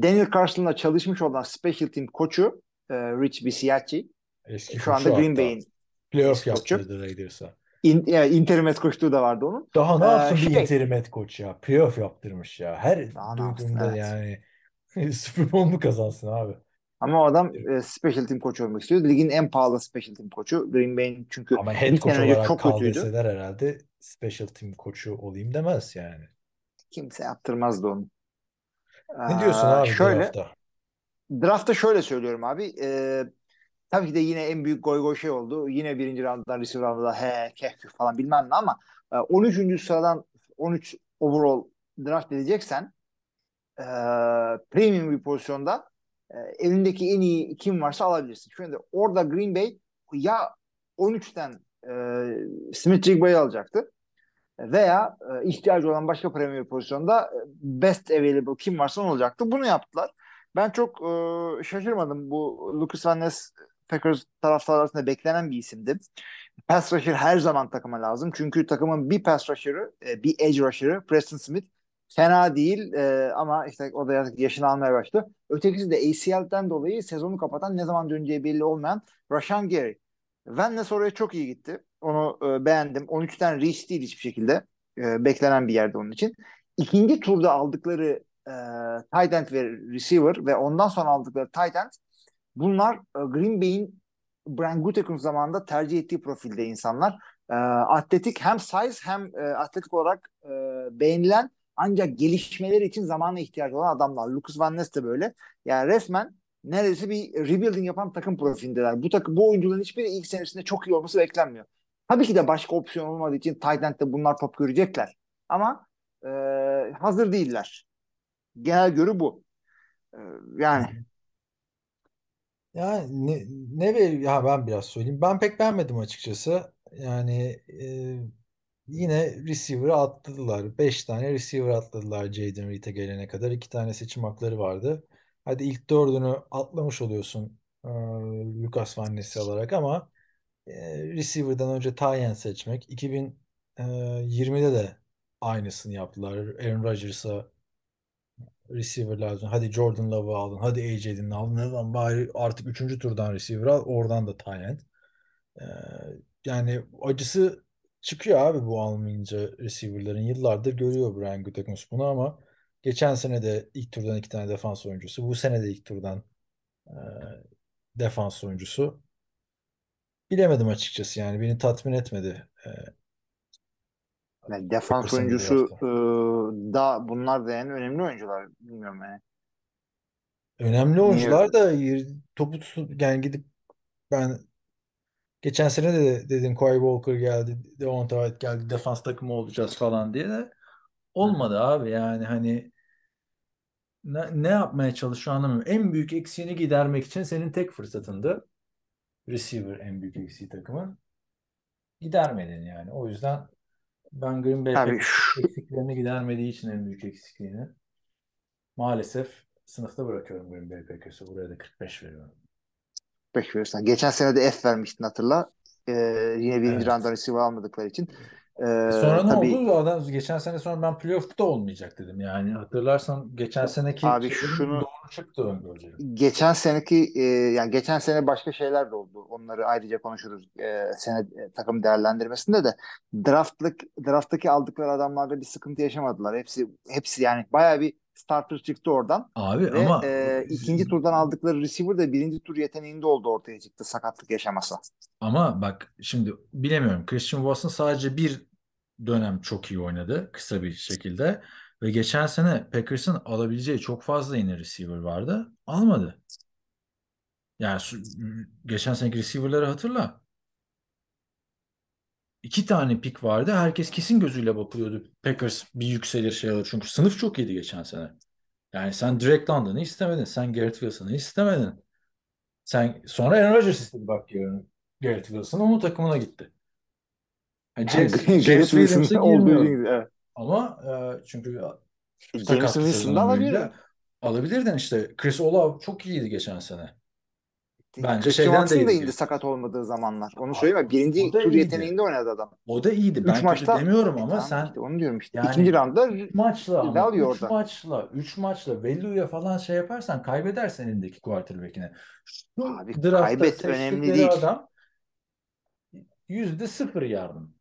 Daniel Carson'la çalışmış olan special team koçu e, Rich Bisaccia Eski şu anda Green. Bay'in Playoff yaptırdı Raiders'a. İn, yani interim head koçluğu da vardı onun. Daha ne Ee, yapsın bir şey- interim head coach ya? Playoff yaptırmış ya. Her Daha ne yapsın, duyduğumda evet. yani Super Bowl mu kazansın abi? Ama o adam e, special team koçu olmak istiyor. Ligin en pahalı special team koçu. Green Bay'in çünkü Ama head bir sene önce çok kötüydü. deseler herhalde special team koçu olayım demez yani. Kimse yaptırmazdı onu. Ne diyorsun Ee, abi şöyle, drafta? Draftta şöyle söylüyorum abi. E, tabii ki de yine en büyük goy goy şey oldu. Yine birinci rounddan receiver roundda he kehküh falan bilmem ne ama e, 13. sıradan 13 overall draft edeceksen e, premium bir pozisyonda e, elindeki en iyi kim varsa alabilirsin. Şimdi orada Green Bay ya 13'ten e, Smith Jigba'yı alacaktı veya e, ihtiyacı olan başka premium pozisyonda e, best available kim varsa olacaktı. Bunu yaptılar. Ben çok e, şaşırmadım. Bu Lucas Van Ness Packers taraftarı arasında beklenen bir isimdi. Pass rusher her zaman takıma lazım. Çünkü takımın bir pass rusher'ı, e, bir edge rusher'ı Preston Smith fena değil e, ama işte o da artık yaşını almaya başladı. Ötekisi de ACL'den dolayı sezonu kapatan ne zaman döneceği belli olmayan Rashan Gary. Van Ness oraya çok iyi gitti. Onu e, beğendim. 13'ten reach değil hiçbir şekilde. Beklenen bir yerde onun için. İkinci turda aldıkları e, tight end ve receiver ve ondan sonra aldıkları tight end bunlar e, Green Bay'in Brian Gutekunst zamanında tercih ettiği profilde insanlar. E, atletik hem size hem e, atletik olarak beğenilen ancak gelişmeleri için zamana ihtiyacı olan adamlar. Lucas Van Ness de böyle. Yani resmen neredeyse bir rebuilding yapan takım profilindeler. Bu takım bu oyuncuların hiçbiri ilk senesinde çok iyi olması beklenmiyor. Tabii ki de başka opsiyon olmadığı için tight end'de bunlar top görecekler. Ama e, hazır değiller. Genel görü bu. E, yani Ya ne, ne ver ya ben biraz söyleyeyim. Ben pek beğenmedim açıkçası. Yani e, yine receiver'ı atladılar. 5 tane receiver atladılar Jaden Reed'e gelene kadar. 2 tane seçim hakları vardı. Hadi ilk dördünü atlamış oluyorsun e, Lucas Van Ness'i alarak ama e, receiver'dan önce Tyen seçmek. 2020'de de aynısını yaptılar. Aaron Rodgers'a receiver lazım. Hadi Jordan Love'ı aldın. Hadi AJ Dillon'ı aldın. Ne lan bari artık 3. turdan receiver al. Oradan da tight end. Ee, yani acısı çıkıyor abi bu almayınca receiver'ların. Yıllardır görüyor Brian Gutekunst bunu ama geçen sene de ilk turdan iki tane defans oyuncusu. Bu sene de ilk turdan e, defans oyuncusu. Bilemedim açıkçası yani. Beni tatmin etmedi. E, Yani defans oyuncusu e, da bunlar da yani önemli oyuncular. Bilmiyorum yani. Önemli oyuncular da yer- topu tutup yani gidip ben geçen sene de dedim Kawhi Walker geldi, Devonta White geldi, defans takımı olacağız falan diye de olmadı abi yani hani ne, ne yapmaya çalışıyor anlamıyorum. En büyük eksiğini gidermek için senin tek fırsatındı. Receiver en büyük eksiği takımın. Gidermedin yani. O yüzden ben Green Bay şu, eksiklerini gidermediği için en büyük eksikliğini maalesef sınıfta bırakıyorum Green Bay Packers'ı. Buraya da 45 veriyorum. Peki verirsen. Geçen sene de F vermiştin hatırla. Ee, yine birinci Evet. receiver almadıkları için. Ee, Sonra ne tabii oldu? Adam geçen sene sonra ben playoff'ta olmayacak dedim. Yani hatırlarsan geçen seneki abi şunu doğru çıktı öngörülerim. geçen seneki e, yani geçen sene başka şeyler de oldu. Onları ayrıca konuşuruz. E, sene e, takım değerlendirmesinde de draftlık drafttaki aldıkları adamlarda bir sıkıntı yaşamadılar. Hepsi hepsi yani bayağı bir starter çıktı oradan. Abi Ve ama e, ikinci turdan aldıkları receiver de birinci tur yeteneğinde oldu ortaya çıktı sakatlık yaşamasa. ama bak şimdi bilemiyorum. Christian Watson sadece bir dönem çok iyi oynadı kısa bir şekilde ve geçen sene Packers'ın alabileceği çok fazla yine receiver vardı. Almadı. Yani geçen seneki receiver'ları hatırla. İki tane pik vardı. Herkes kesin gözüyle bakıyordu. Packers bir yükselir şey alır. Çünkü sınıf çok iyiydi geçen sene. Yani sen Drake London'ı istemedin. Sen Garrett Wilson'ı istemedin. Sen sonra Aaron Rodgers istedi bak yarın. Garrett Wilson onun takımına gitti. Yani James, James olduğu gibi. Evet. Ama e, çünkü James sakatlı Wilson'ı da sezonu alabilirdin. alabilirdin işte. Chris Olave çok iyiydi geçen sene. Bence Christian şeyden Watson da indi sakat olmadığı zamanlar. Onu söyleyeyim mi? Birinci tur iyiydi. yeteneğinde oynadı adam. O da iyiydi. Üç Ben maçta demiyorum E, ama tamam sen işte onu diyorum işte. yani İkinci üç maçla ama alıyor 3 orada. maçla 3 maçla Vellu'ya falan şey yaparsan kaybedersen elindeki quarterback'ine. Şu abi draftta kaybet önemli değil. adam yüzde sıfır yardım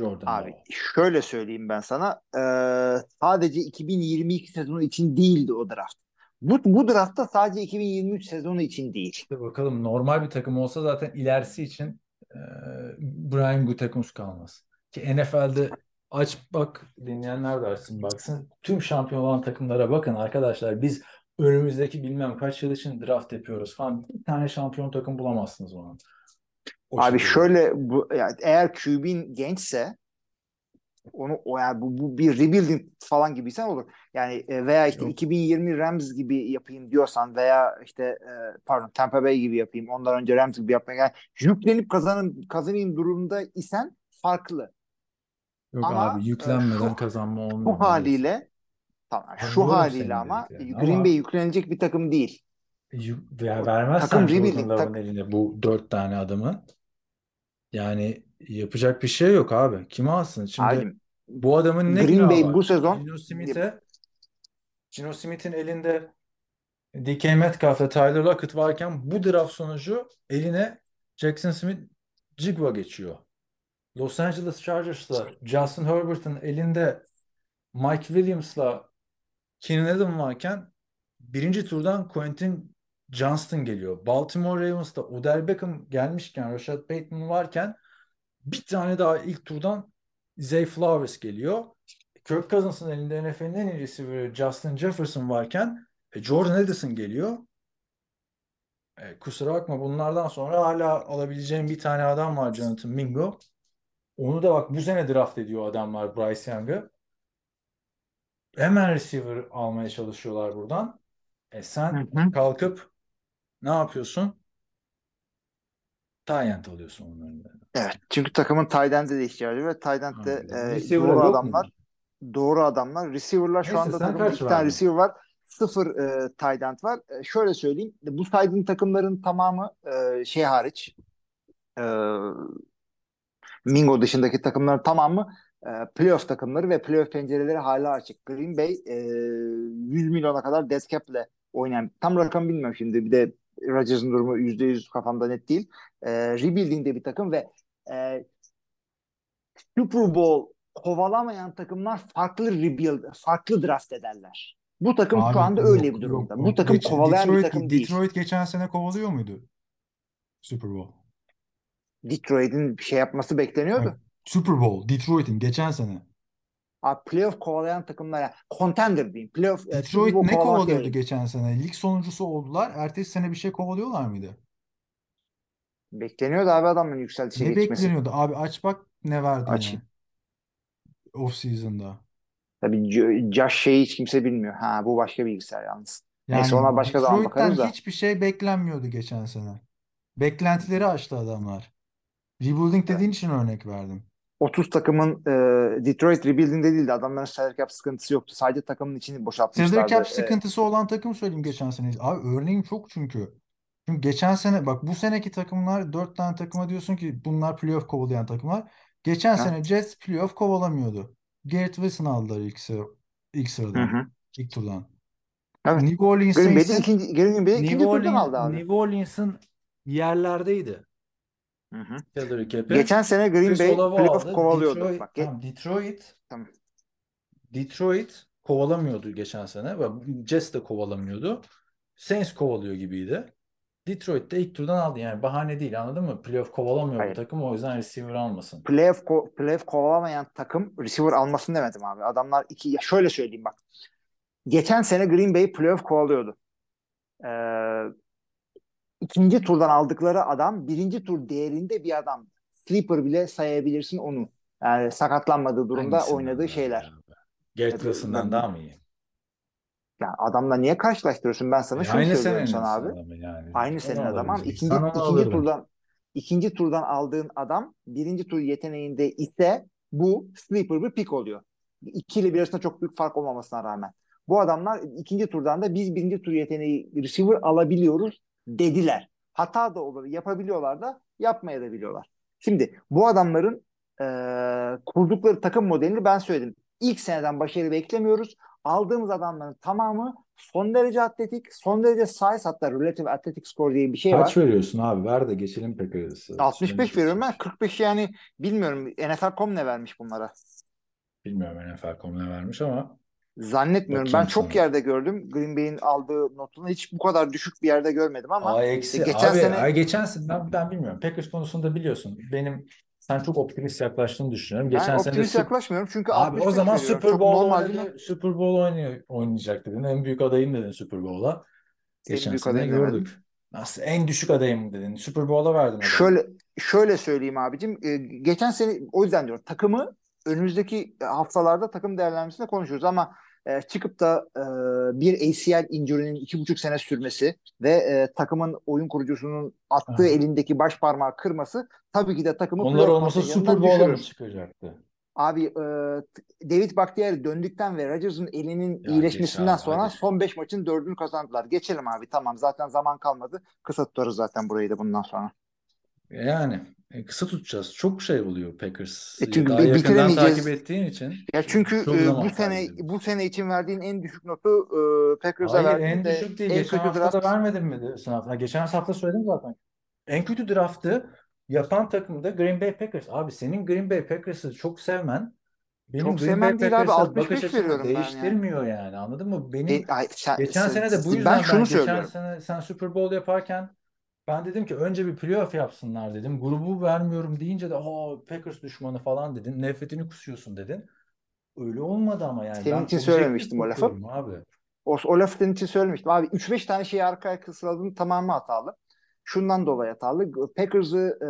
Jordan Abi şöyle söyleyeyim ben sana. Eee, sadece 2022 sezonu için değildi o draft. Bu, bu draftta sadece 2023 sezonu için değil. İşte bakalım normal bir takım olsa zaten ilerisi için e, Brian Gutekunst kalmaz. Ki NFL'de aç bak dinleyenler dersin baksın. Tüm şampiyon olan takımlara bakın arkadaşlar biz önümüzdeki bilmem kaç yıl için draft yapıyoruz falan. Bir tane şampiyon takım bulamazsınız o an. O Abi şekilde. şöyle bu, yani eğer QB'in gençse onu o yani bu, bu bir rebuilding falan gibiysen olur. Yani e, veya işte Yok. 2020 Rams gibi yapayım diyorsan veya işte e, pardon Tampa Bay gibi yapayım. Ondan önce Rams gibi yapmaya yani yüklenip kazanın kazanayım durumda isen farklı. Yok Ama abi e, yüklenmeden şu kazanma olmuyor bu haliyle tamam şu Anlıyorum haliyle ama dediklerini Green ama Bay yüklenilecek bir takım değil. ya vermezsen takım rebuilding tak eline bu dört tane adamı yani yapacak bir şey yok abi. Kimi alsın? Şimdi abi bu adamın ne Green günahı Bay var? bu sezon Gino Smith'e Gino Smith'in elinde DK Metcalf ve Tyler Lockett varken bu draft sonucu eline Jackson Smith Jigba geçiyor. Los Angeles Chargers'la Justin Herbert'ın elinde Mike Williams'la Keenan Allen varken birinci turdan Quentin Johnston geliyor. Baltimore Ravens'ta Odell Beckham gelmişken Rashad Bateman varken bir tane daha ilk turdan Zay Flowers geliyor. Kirk Cousins'ın elinde NFL'in en iyi receiver'ı Justin Jefferson varken e, Jordan Addison geliyor. E, kusura bakma bunlardan sonra hala alabileceğim bir tane adam var Jonathan Mingo. Onu da bak bu sene draft ediyor adamlar Bryce Young'ı. Hemen receiver almaya çalışıyorlar buradan. E Hı sen hı. kalkıp ne yapıyorsun? Tyent alıyorsun onların. Evet. Çünkü takımın end'e de ihtiyacı var. Tight end de Aynen. e, Receiver doğru yok mu? adamlar. Doğru adamlar. Receiver'lar şu Neyse anda sen takımda kaç iki tane verdin? receiver var. Sıfır e, tight end var. E, şöyle söyleyeyim. Bu saydığım takımların tamamı e, şey hariç e, Mingo dışındaki takımların tamamı e, playoff takımları ve playoff pencereleri hala açık. Green Bay e, 100 milyona kadar dead cap'le oynayan tam rakam bilmiyorum şimdi. Bir de Rodgers'ın durumu %100 kafamda net değil. E, rebuilding'de bir takım ve e, Super Bowl kovalamayan takımlar farklı rebuild, farklı draft ederler. Bu takım Abi şu anda yok, öyle bir durumda. yok. Bu takım Geç- kovalayan Detroit, bir takım değil. Detroit geçen sene kovalıyor muydu? Super Bowl. Detroit'in bir şey yapması bekleniyordu. Bak, Super Bowl, Detroit'in geçen sene. Abi playoff kovalayan takımlar ya contender diyeyim. Playoff e, Detroit ne kovalıyordu değil. geçen sene? Lig sonuncusu oldular. Ertesi sene bir şey kovalıyorlar mıydı? Bekleniyordu abi adamın yükselişe Ne geçmesi. bekleniyordu? Abi aç bak ne verdiğini. Aç. Off season'da. Tabii Jo- Josh şeyi hiç kimse bilmiyor. Ha bu başka bilgisayar yalnız. Yani Neyse ona başka zaman Detroit'ten bakarız da. hiçbir şey beklenmiyordu geçen sene. Beklentileri aştı adamlar. Rebuilding dediğin için örnek verdim. 30 takımın e, Detroit rebuilding'de değildi. Adamların salary cap sıkıntısı yoktu. Sadece takımın içini boşaltmışlardı. Salary cap sıkıntısı olan takım söyleyeyim geçen sene. Abi örneğim çok çünkü. Çünkü geçen sene bak bu seneki takımlar dört tane takıma diyorsun ki bunlar playoff kovalayan takımlar. Geçen Ha. sene Jets playoff kovalamıyordu. Garrett Wilson aldılar ilk, sıra, ilk Hı sıradan. hı. ilk turdan. Evet. New Orleans Green Bay'de Saints'in ikinci, Green Bay'de ikinci New turdan Orleans, aldı abi. New Orleans'ın yerlerdeydi. Hı hı. Salary. Geçen sene Green Chris Bay Olave playoff aldı. kovalıyordu. Detroit, Bak, tamam, Detroit Tamam. Detroit kovalamıyordu geçen sene. Jets de kovalamıyordu. Saints kovalıyor gibiydi. Detroit de ilk turdan aldı. Yani bahane değil anladın mı? Playoff kovalamıyor Hayır. bu takım o yüzden receiver almasın. playoff, ko- playoff kovalamayan takım receiver almasın demedim abi. Adamlar iki ya şöyle söyleyeyim bak. Geçen sene Green Bay playoff kovalıyordu. Ee, ikinci turdan aldıkları adam birinci tur değerinde bir adam. Sleeper bile sayabilirsin onu. Yani sakatlanmadığı durumda Hangisinden oynadığı şeyler. ben- daha mı iyi? Yani adamla niye karşılaştırıyorsun? Ben sana E, şunu söylüyorum sana abi. yani. Aynı senin adam ama ikinci, Sana ikinci turdan ikinci turdan aldığın adam birinci tur yeteneğinde ise bu sleeper bir pick oluyor. İki ile bir arasında çok büyük fark olmamasına rağmen. Bu adamlar ikinci turdan da biz birinci tur yeteneği receiver alabiliyoruz dediler. Hata da olur. Yapabiliyorlar da yapmaya da biliyorlar. Şimdi bu adamların eee, kurdukları takım modelini ben söyledim. İlk seneden başarı beklemiyoruz. Aldığımız adamların tamamı son derece atletik, son derece size hatta relative athletic score diye bir şey Kaç var. veriyorsun abi? Ver de geçelim Packers'ı. 65 Süremiz veriyorum ben. geçmiş. 45 yani bilmiyorum NFL.com ne vermiş bunlara. Bilmiyorum NFL.com ne vermiş ama Zannetmiyorum. Bakayım Ben çok sana. yerde gördüm. Green Bay'in aldığı notunu hiç bu kadar düşük bir yerde görmedim ama Ay eksi. geçen abi, sene- ay geçen sene ben, ben bilmiyorum. Packers konusunda biliyorsun. Benim sen çok optimist yaklaştığını düşünüyorum. Geçen ben sene optimist Sup- yaklaşmıyorum çünkü Abi o 65 zaman veriyorum. Super Çok Bowl oynadı. Super Bowl oynuyor, oynayacak dedin. En büyük adayım dedin Super Bowl'a. En Geçen sene adayım demedim. gördük. Nasıl en düşük adayım dedin. Super Bowl'a verdin adayı. Şöyle şöyle söyleyeyim abicim. Ee, geçen sene o yüzden diyorum takımı önümüzdeki haftalarda takım değerlendirmesinde konuşuyoruz ama e, çıkıp da e, bir ACL injury'nin iki buçuk sene sürmesi ve e, takımın oyun kurucusunun attığı Aha. elindeki baş parmağı kırması tabii ki de takımı Onlar olmasa Super Bowl'a çıkacaktı? Abi e, David Bakhtiari döndükten ve Rodgers'ın elinin Ya iyileşmesinden abi, sonra hadi. son 5 maçın 4'ünü kazandılar. Geçelim abi tamam zaten zaman kalmadı. Kısa tutarız zaten burayı da bundan sonra. Yani e, kısa tutacağız. Çok şey oluyor Packers. E çünkü Daha yakından takip ettiğin için Ya çünkü e, bu sene kaybediyoruz. bu sene için verdiğin en düşük notu e, Packers'a Hayır verdiğin en de düşük değil. en Geçen hafta da draft. vermedim mi de sınav? Ha, geçen hafta söyledim zaten. En kötü draftı yapan takım da Green Bay Packers. Abi senin Green Bay Packers'ı çok sevmen benim Çok Green sevmem Bay değil abi, Packers'a 65 bakış açımı veriyorum ben yani. değiştirmiyor yani. Anladın mı? Benim E, ay, sen- geçen sen- sene de bu ben yüzden şunu ben geçen söylüyorum. sene sen Super Bowl yaparken ben dedim ki önce bir playoff yapsınlar dedim. Grubu vermiyorum deyince de o Packers düşmanı falan dedin. Nefretini kusuyorsun dedin. Öyle olmadı ama yani. Senin Ben için söylememiştim o lafı. Abi. O, o lafı senin için söylemiştim. Abi 3-5 tane şeyi arkaya sıraladın tamamı hatalı. Şundan dolayı hatalı. Packers'ı e,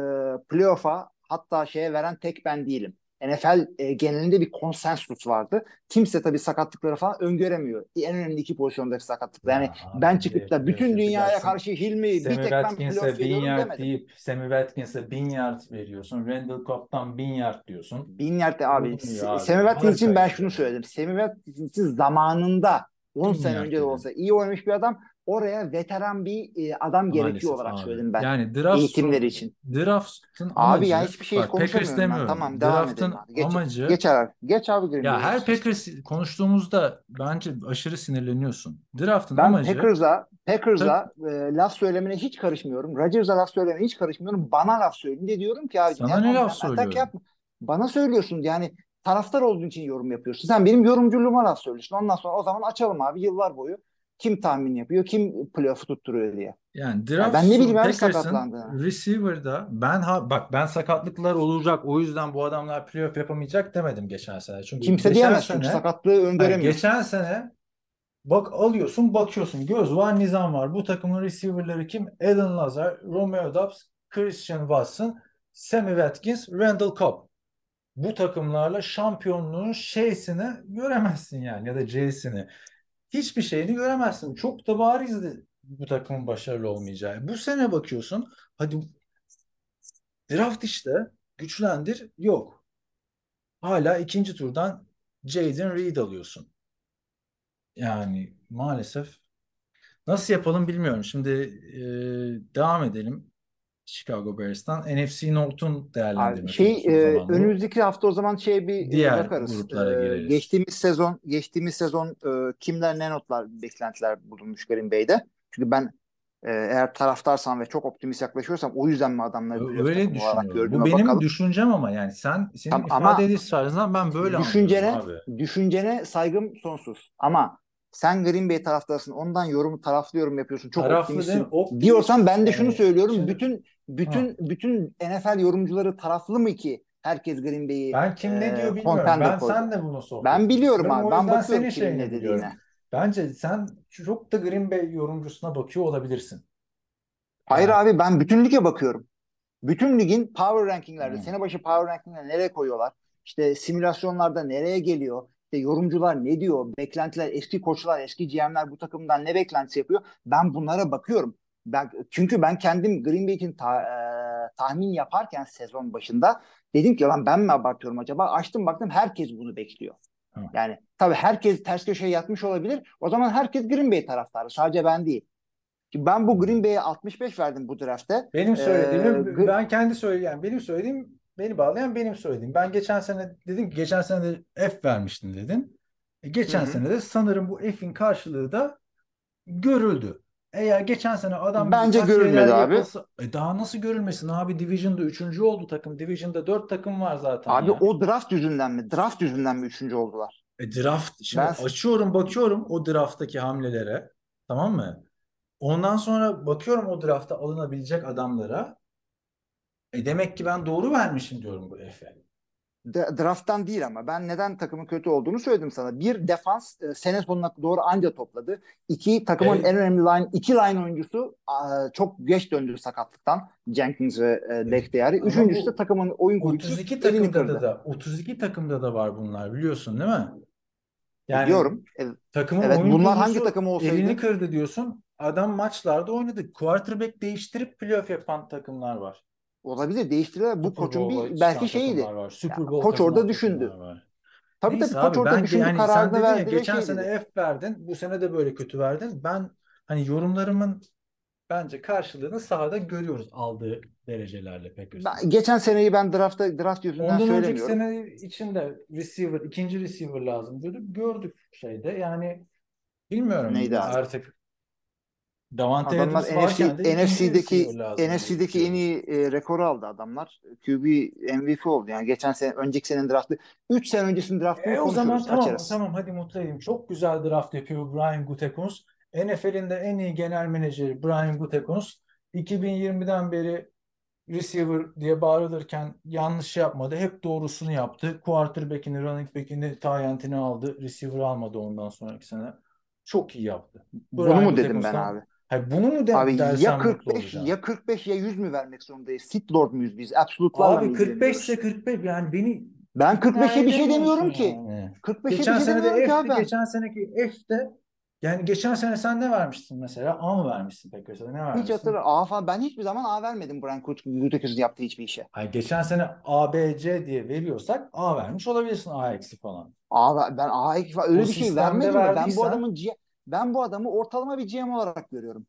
playoff'a hatta şeye veren tek ben değilim. NFL e, genelinde bir konsensus vardı. Kimse tabii sakatlıkları falan öngöremiyor. En önemli iki pozisyondaki sakatlıklar. Yani Ya abi ben de çıkıp da bütün dünyaya yapacaksın. karşı Hilmi bir tek ben playoff 1000 veriyorum yard deyip Sammy Watkins'e 1000 yard veriyorsun. Randall Cobb'dan 1000 yard diyorsun. Bin. Olmuyor Se- abi. Sammy Watkins için ben şunu söyledim. Sammy Watkins için zamanında 10 Bin sene yard önce de olsa iyi oynamış bir adam. Oraya veteran bir e, adam gerekiyor olarak abi. söyledim ben. Yani draft Eğitimleri için. Draft'ın Abi ya amacı hiçbir şey bak konuşamıyorum ben. Tamam devam Draft'ın edelim abi. Geç, amacı geç abi. Geç abi Green ya her Packers konuştuğumuzda bence aşırı sinirleniyorsun. Draft'ın Ben amacı Packers'a Packers'a e, laf söylemene hiç karışmıyorum. Rodgers'a laf söylemene hiç karışmıyorum. Bana laf söyleyin de diyorum ki abi Sana ne laf söylüyorum? yapma. Bana söylüyorsun yani taraftar olduğun için yorum yapıyorsun. Sen benim yorumculuğuma laf söylüyorsun. Ondan sonra o zaman açalım abi yıllar boyu. Kim tahmin yapıyor, kim playoff'u tutturuyor diye. Yani Ya draft ben ne bileyim abi sakatlandığını. receiver'da ben ha, bak ben sakatlıklar olacak o yüzden bu adamlar playoff yapamayacak demedim geçen sene. Çünkü Kimse diyemez çünkü sene sakatlığı hayır, öngöremiyorsun. geçen sene bak alıyorsun bakıyorsun göz var nizam var. Bu takımın receiver'ları kim? Alan Lazar, Romeo Doubs, Christian Watson, Sammy Watkins, Randall Cobb. Bu takımlarla şampiyonluğun şeysini göremezsin yani ya da C'sini. Hiçbir şeyini göremezsin. Çok da barizdi bu takımın başarılı olmayacağı. Bu sene bakıyorsun hadi draft işte güçlendir yok. Hala ikinci turdan Jaden Reed alıyorsun. Yani maalesef nasıl yapalım bilmiyorum. Şimdi e, devam edelim Chicago Bears'tan. NFC North'un değerlendirmesi şey e, önümüzdeki hafta o zaman şey bir e, Diğer bakarız. gruplara E, gireriz. geçtiğimiz sezon geçtiğimiz sezon e, kimler ne notlar beklentiler bulunmuş Green Bay'de. Çünkü ben e, eğer taraftarsam ve çok optimist yaklaşıyorsam o yüzden mi adamları Öyle düşünüyorum. Bu benim bakalım. düşüncem ama yani sen senin Tamam, ifade ama ediş tarzından ben böyle düşüncene anlıyorum abi. düşüncene saygım sonsuz. Ama sen Green Bay taraftarısın. Ondan yorum taraflı yorum yapıyorsun. Çok Taraflı optimistsin. Optimist Diyorsan ben de şunu yani söylüyorum. şimdi Bütün ha, bütün bütün NFL yorumcuları taraflı mı ki herkes Green Bay'i ben kim ne diyor bilmiyorum. Ben koydu? sen de bunu sohbet Ben biliyorum ediyorum. abi. Ben bakıyorum kimin ne dediğine. Bence sen çok da Green Bay yorumcusuna bakıyor olabilirsin. Hayır Yani abi ben bütün lige bakıyorum. Bütün ligin power rankinglerde, hı. sene başı power rankingler nereye koyuyorlar? İşte simülasyonlarda nereye geliyor? İşte yorumcular ne diyor? Beklentiler, eski koçlar, eski GM'ler bu takımdan ne beklentisi yapıyor? Ben bunlara bakıyorum. Ben, çünkü ben kendim Green Bay için ta- e, tahmin yaparken sezon başında dedim ki lan ben mi abartıyorum acaba? Açtım baktım herkes bunu bekliyor. Hı. Yani tabii herkes ters köşeye yatmış olabilir. O zaman herkes Green Bay taraftarı. Sadece ben değil. Ben bu Green Bay'e 65 verdim bu draftte. Benim Ee, söylediğimi Gr- ben kendi söyleyeyim. Benim söylediğim beni bağlayan benim söylediğim. Ben geçen sene dedim ki geçen sene de F vermiştin dedin. E, geçen hı. sene de sanırım bu F'in karşılığı da görüldü. Eğer geçen sene adam Bence görülmedi abi. yapılsa e daha nasıl görülmesin abi Division'da 3. oldu takım. Division'da 4 takım var zaten Abi ya. o draft yüzünden mi? Draft yüzünden mi üçüncü oldular? E, draft şimdi Ben açıyorum bakıyorum o drafttaki hamlelere tamam mı? Ondan sonra bakıyorum o draftta alınabilecek adamlara. E demek ki ben doğru vermişim diyorum bu F'e. de- drafttan değil ama ben neden takımın kötü olduğunu söyledim sana. Bir defans e, sene sonuna doğru anca topladı. İki takımın E, en önemli line, iki line oyuncusu a, çok geç döndü sakatlıktan. Jenkins ve e, e, Bakhtiari. ama Üçüncüsü de takımın oyun kurucusu 32 elini takımda da kırdı. da 32 takımda da var bunlar biliyorsun değil mi? Yani Biliyorum. E, takımın Evet oyun bunlar hangi takım elini olsaydı? kırdı diyorsun. Adam maçlarda oynadı. Quarterback değiştirip playoff yapan takımlar var. Olabilir değiştirirler. Bu Super koçun bir belki şeyiydi. Ya, Bowl koç orada düşündü. var. Tabii Neyse tabii koç abi orada düşündü yani kararını ya verdi ve geçen şey sene. F verdin. Bu sene de böyle kötü verdin. Ben hani yorumlarımın bence karşılığını sahada görüyoruz aldığı derecelerle Packers'ın. Ben, geçen seneyi ben draftta draft yüzünden Ondan önceki söylemiyorum. sene içinde receiver, ikinci receiver lazım diyorduk. Gördük şeyde. Yani bilmiyorum Neydi abi? artık Davante Adamlar NFC, NFC'deki NFC'deki en iyi e, rekoru aldı adamlar. QB MVP oldu. Yani geçen sene önceki senenin draftı 3 sene öncesinin draftını E o zaman tamam açarız. tamam hadi mutlu edeyim. Çok güzel draft yapıyor Brian Gutekunst. NFL'in de en iyi genel menajeri Brian Gutekunst. 2020'den beri receiver diye bağırılırken yanlış yapmadı. Hep doğrusunu yaptı. Quarterback'ini, running back'ini, tight aldı. Receiver almadı ondan sonraki sene. Çok iyi yaptı. Bunu Brian mu dedim ben abi? Hayır, bunu mu de, Abi ya dersen mutlu 45 olacağım. ya 45 ya 100 mü vermek zorundayız? Sith Lord muyuz biz? Absolutlarla Abi mı 45 ise ilgileniyoruz? 45 yani beni Ben ikna 45'e bir şey demiyorum ki. yani. 45'e bir Geçen şey sene de ben. Geçen seneki F'te yani geçen sene sen ne vermiştin mesela? A mı vermişsin Packers'a? Ne Hiç vermişsin? hatırlamıyorum. A falan. Ben hiçbir zaman A vermedim Brian Gutekunst'un yaptığı hiçbir işe. Hayır, geçen sene A, B, C diye veriyorsak A vermiş olabilirsin A eksi falan. A, ben A falan öyle O bir şey vermedim de ben bu verdiysen adamın G- ben bu adamı ortalama bir GM olarak görüyorum.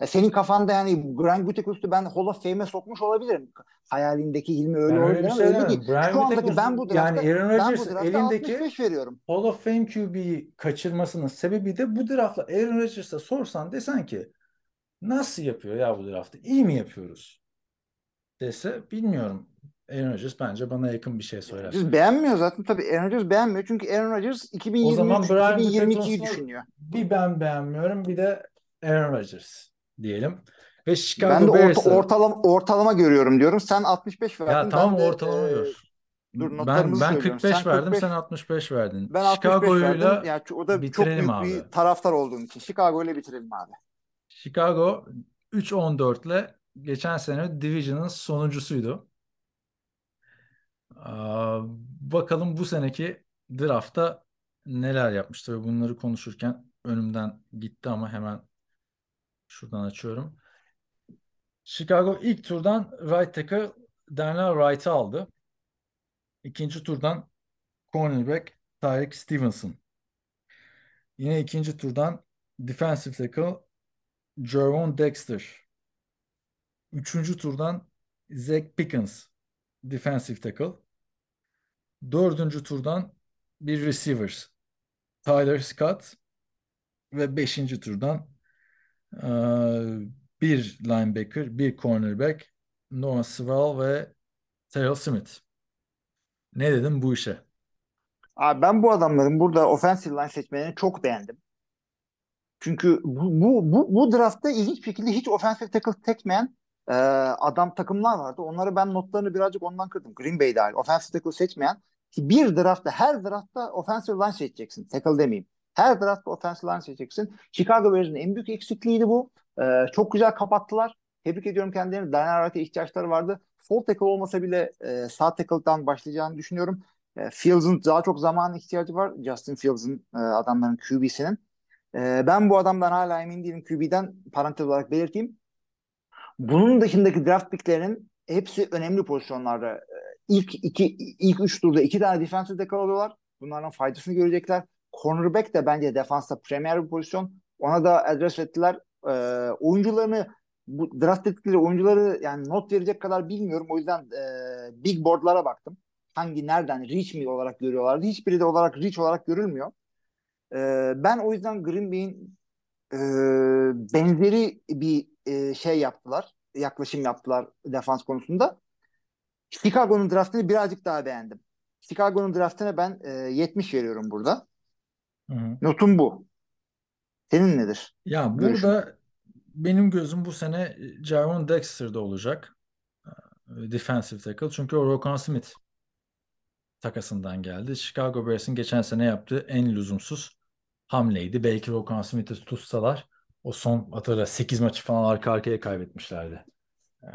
Ya senin kafanda yani Brian Gutekunst'u ben Hall of Fame'e sokmuş olabilirim. Hayalindeki ilmi öyle ben öyle şey öyle değil. Brian Şu andaki ben bu Gutekunst'un yani Aaron ben bu Rodgers elindeki 65 veriyorum. Hall of Fame QB'yi kaçırmasının sebebi de bu draftla Aaron Rodgers'a sorsan desen ki nasıl yapıyor ya bu draftı? İyi mi yapıyoruz? dese bilmiyorum. Aaron Rodgers bence bana yakın bir şey söyler. Rodgers beğenmiyor zaten tabii. Aaron Rodgers beğenmiyor çünkü Aaron Rodgers O zaman 2023 Brian 2022'yi Patrons'u düşünüyor. bir ben beğenmiyorum bir de Aaron Rodgers diyelim. Ve Chicago Ben de orta, ortalama ortalama görüyorum diyorum. Sen 65 verdin. Ya tamam ben de, ortalama e, gör. dur, Ben notlarımızı ben söylüyorum. 45 Sen verdim, 45 sen 65 verdin. Ben 65 verdim. Yani o da çok büyük abi. bir taraftar olduğum için. Chicago ile bitirelim abi. Chicago 3-14 ile geçen sene Division'ın sonuncusuydu. Bakalım bu seneki draftta neler yapmıştı ve bunları konuşurken önümden gitti ama hemen şuradan açıyorum. Chicago ilk turdan right tackle Daniel Wright'ı aldı. İkinci turdan cornerback Tyreek Stevenson. Yine ikinci turdan defensive tackle Jerome Dexter. Üçüncü turdan Zach Pickens defensive tackle. Dördüncü turdan bir receivers Tyler Scott ve beşinci turdan eee, bir linebacker, bir cornerback Noah Sewell ve Terrell Smith. Ne dedim bu işe? Abi ben bu adamların burada offensive line seçmelerini çok beğendim. Çünkü bu, bu, bu, bu draftta ilginç bir şekilde hiç offensive tackle tekmeyen e, adam takımlar vardı. Onları ben notlarını birazcık ondan kırdım. Green Bay dahil. Offensive tackle seçmeyen bir draftta her draftta offensive line seçeceksin. Tackle demeyeyim. Her draftta offensive line seçeceksin. Chicago Bears'ın en büyük eksikliğiydi bu. E, çok güzel kapattılar. Tebrik ediyorum kendilerini. Daniel Wright'a ihtiyaçları vardı. Sol tackle olmasa bile e, sağ tackle'dan başlayacağını düşünüyorum. E, Fields'ın daha çok zamana ihtiyacı var. Justin Fields'ın e, adamların QB'sinin. E, ben bu adamdan hala emin değilim QB'den parantez olarak belirteyim. Bunun dışındaki draft picklerinin hepsi önemli pozisyonlarda. İlk iki, ilk üç turda iki tane defensive tackle. Bunların faydasını görecekler. Cornerback de bence defansta premier bir pozisyon. Ona da adres ettiler. E, oyuncularını bu draft ettikleri oyuncuları yani not verecek kadar bilmiyorum. O yüzden e, big boardlara baktım. Hangi nereden reach mi olarak görüyorlardı. Hiçbiri de olarak reach olarak görülmüyor. E, ben o yüzden Green Bay'in e, benzeri bir e, şey yaptılar. Yaklaşım yaptılar defans konusunda. Chicago'nun draftını birazcık daha beğendim. Chicago'nun draftına ben e, 70 veriyorum burada. Hı hı. Notum bu. Senin nedir? Ya Görüşün. burada benim gözüm bu sene Javon Dexter'da olacak. Ee, Defensive tackle. Çünkü o Roquan Smith takasından geldi. Chicago Bears'in geçen sene yaptığı en lüzumsuz hamleydi. Belki Roquan Smith'i tutsalar o son hatırla 8 maçı falan arka arkaya kaybetmişlerdi. Ee,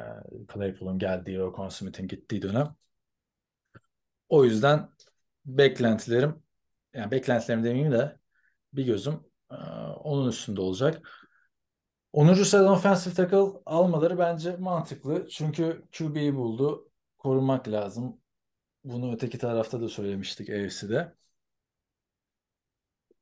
Claypool'un geldiği, Roquan Smith'in gittiği dönem. O yüzden beklentilerim yani beklentilerim demeyeyim de bir gözüm e, onun üstünde olacak. 10. sıradan offensive tackle almaları bence mantıklı. Çünkü QB'yi buldu. Korumak lazım. Bunu öteki tarafta da söylemiştik AFC'de.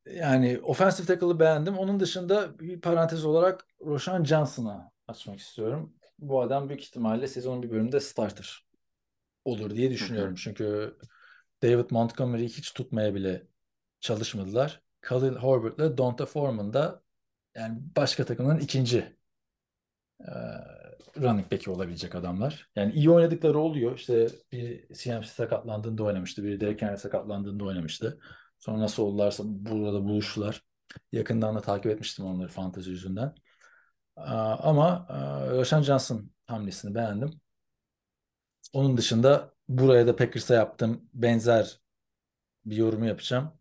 Yani offensive tackle'ı beğendim. Onun dışında bir parantez olarak Roshan Johnson'a açmak istiyorum. Bu adam büyük ihtimalle sezonun bir bölümünde starter olur diye düşünüyorum. Çünkü David Montgomery'i hiç tutmaya bile çalışmadılar. Khalil Herbert'le Donta Foreman da yani başka takımların ikinci e, running back'i olabilecek adamlar. Yani iyi oynadıkları oluyor. İşte bir CMC sakatlandığında oynamıştı. Biri Derek Henry sakatlandığında oynamıştı. Sonra nasıl oldularsa burada buluştular. Yakından da takip etmiştim onları fantezi yüzünden. Aa, ama e, Roshan Johnson hamlesini beğendim. Onun dışında buraya da Packers'a yaptığım benzer bir yorumu yapacağım.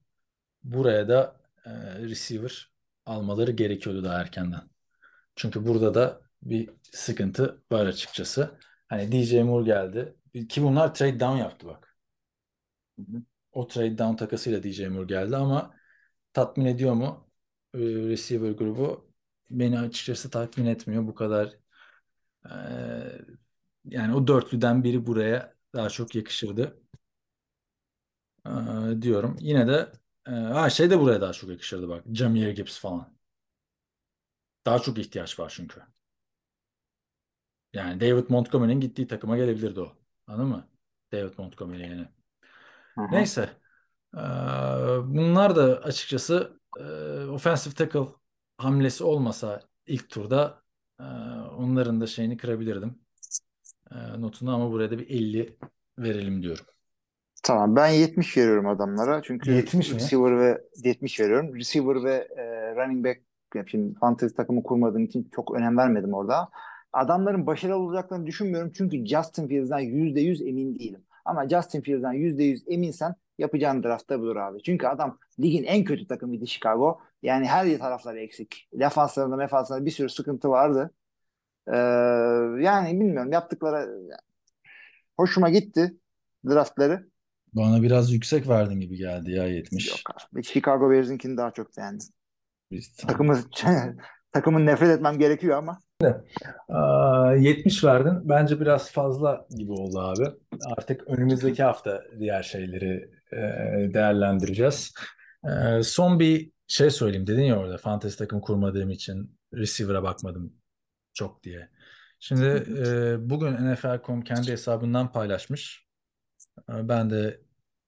Buraya da e, receiver almaları gerekiyordu daha erkenden. Çünkü burada da bir sıkıntı var açıkçası. Hani DJ Moore geldi. Ki bunlar trade down yaptı bak. O trade down takasıyla DJ Moore geldi ama tatmin ediyor mu e, receiver grubu? Beni açıkçası tatmin etmiyor. Bu kadar e, yani o dörtlüden biri buraya daha çok yakışırdı e, diyorum. Yine de e, ha şey de buraya daha çok yakışırdı bak. Jameer Gibbs falan. Daha çok ihtiyaç var çünkü. Yani David Montgomery'nin gittiği takıma gelebilirdi o. Anladın mı? David Montgomery yani. Hı hı. Neyse. Ee, bunlar da açıkçası e, offensive tackle hamlesi olmasa ilk turda e, onların da şeyini kırabilirdim. E, notunu ama buraya da bir 50 verelim diyorum. Tamam ben 70 veriyorum adamlara. Çünkü 70 mi? receiver ve 70 veriyorum. Receiver ve e, running back ya şimdi fantasy takımı kurmadığım için çok önem vermedim orada. Adamların başarılı olacaklarını düşünmüyorum. Çünkü Justin Fields'dan %100 emin değilim. Ama Justin Fields'dan %100 eminsen yapacağın draftta budur abi. Çünkü adam ligin en kötü takımıydı Chicago. Yani her tarafları eksik. Defanslarında mefanslarında bir sürü sıkıntı vardı. Ee, yani bilmiyorum yaptıkları hoşuma gitti draftları. Bana biraz yüksek verdin gibi geldi ya 70. Yok abi. Chicago Bears'inkini daha çok beğendim. Biz- Takımı takımın nefret etmem gerekiyor ama. Aa, 70 verdin. Bence biraz fazla gibi oldu abi. Artık önümüzdeki hafta diğer şeyleri e, değerlendireceğiz. E, son bir şey söyleyeyim. Dedin ya orada fantasy takım kurmadığım için receiver'a bakmadım çok diye. Şimdi e, bugün NFL.com kendi hesabından paylaşmış. Ben de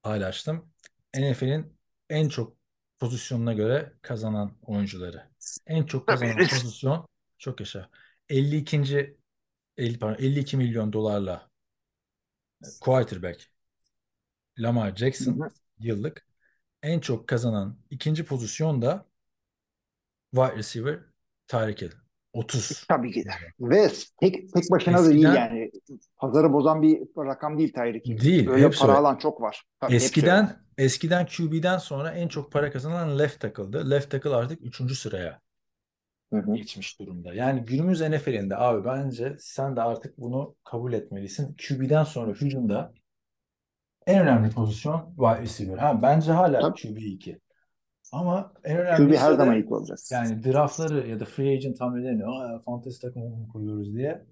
paylaştım. NFL'in en çok pozisyonuna göre kazanan oyuncuları. En çok kazanan pozisyon çok yaşa. 52. 50, pardon, 52 milyon dolarla quarterback Lamar Jackson yıllık en çok kazanan ikinci pozisyon da wide receiver Tyreek Hill. 30. Tabii ki de. Ve tek, tek başına da iyi Eskiden- yani. Pazarı bozan bir rakam değil Tyreek Hill. Değil, Öyle para öyle. alan çok var. Tabii, hepsi. Eskiden eskiden QB'den sonra en çok para kazanan left tackle'dı. Left tackle artık 3. sıraya Hı hı. geçmiş durumda. Yani günümüz NFL'inde abi bence sen de artık bunu kabul etmelisin. QB'den sonra hücumda en önemli pozisyon wide receiver. Ha, bence hala Tabii. QB 2. Ama en önemlisi QB her de zaman ilk olacak. yani draftları ya da free agent hamlelerini "Aa, fantasy takımı mı kuruyoruz diye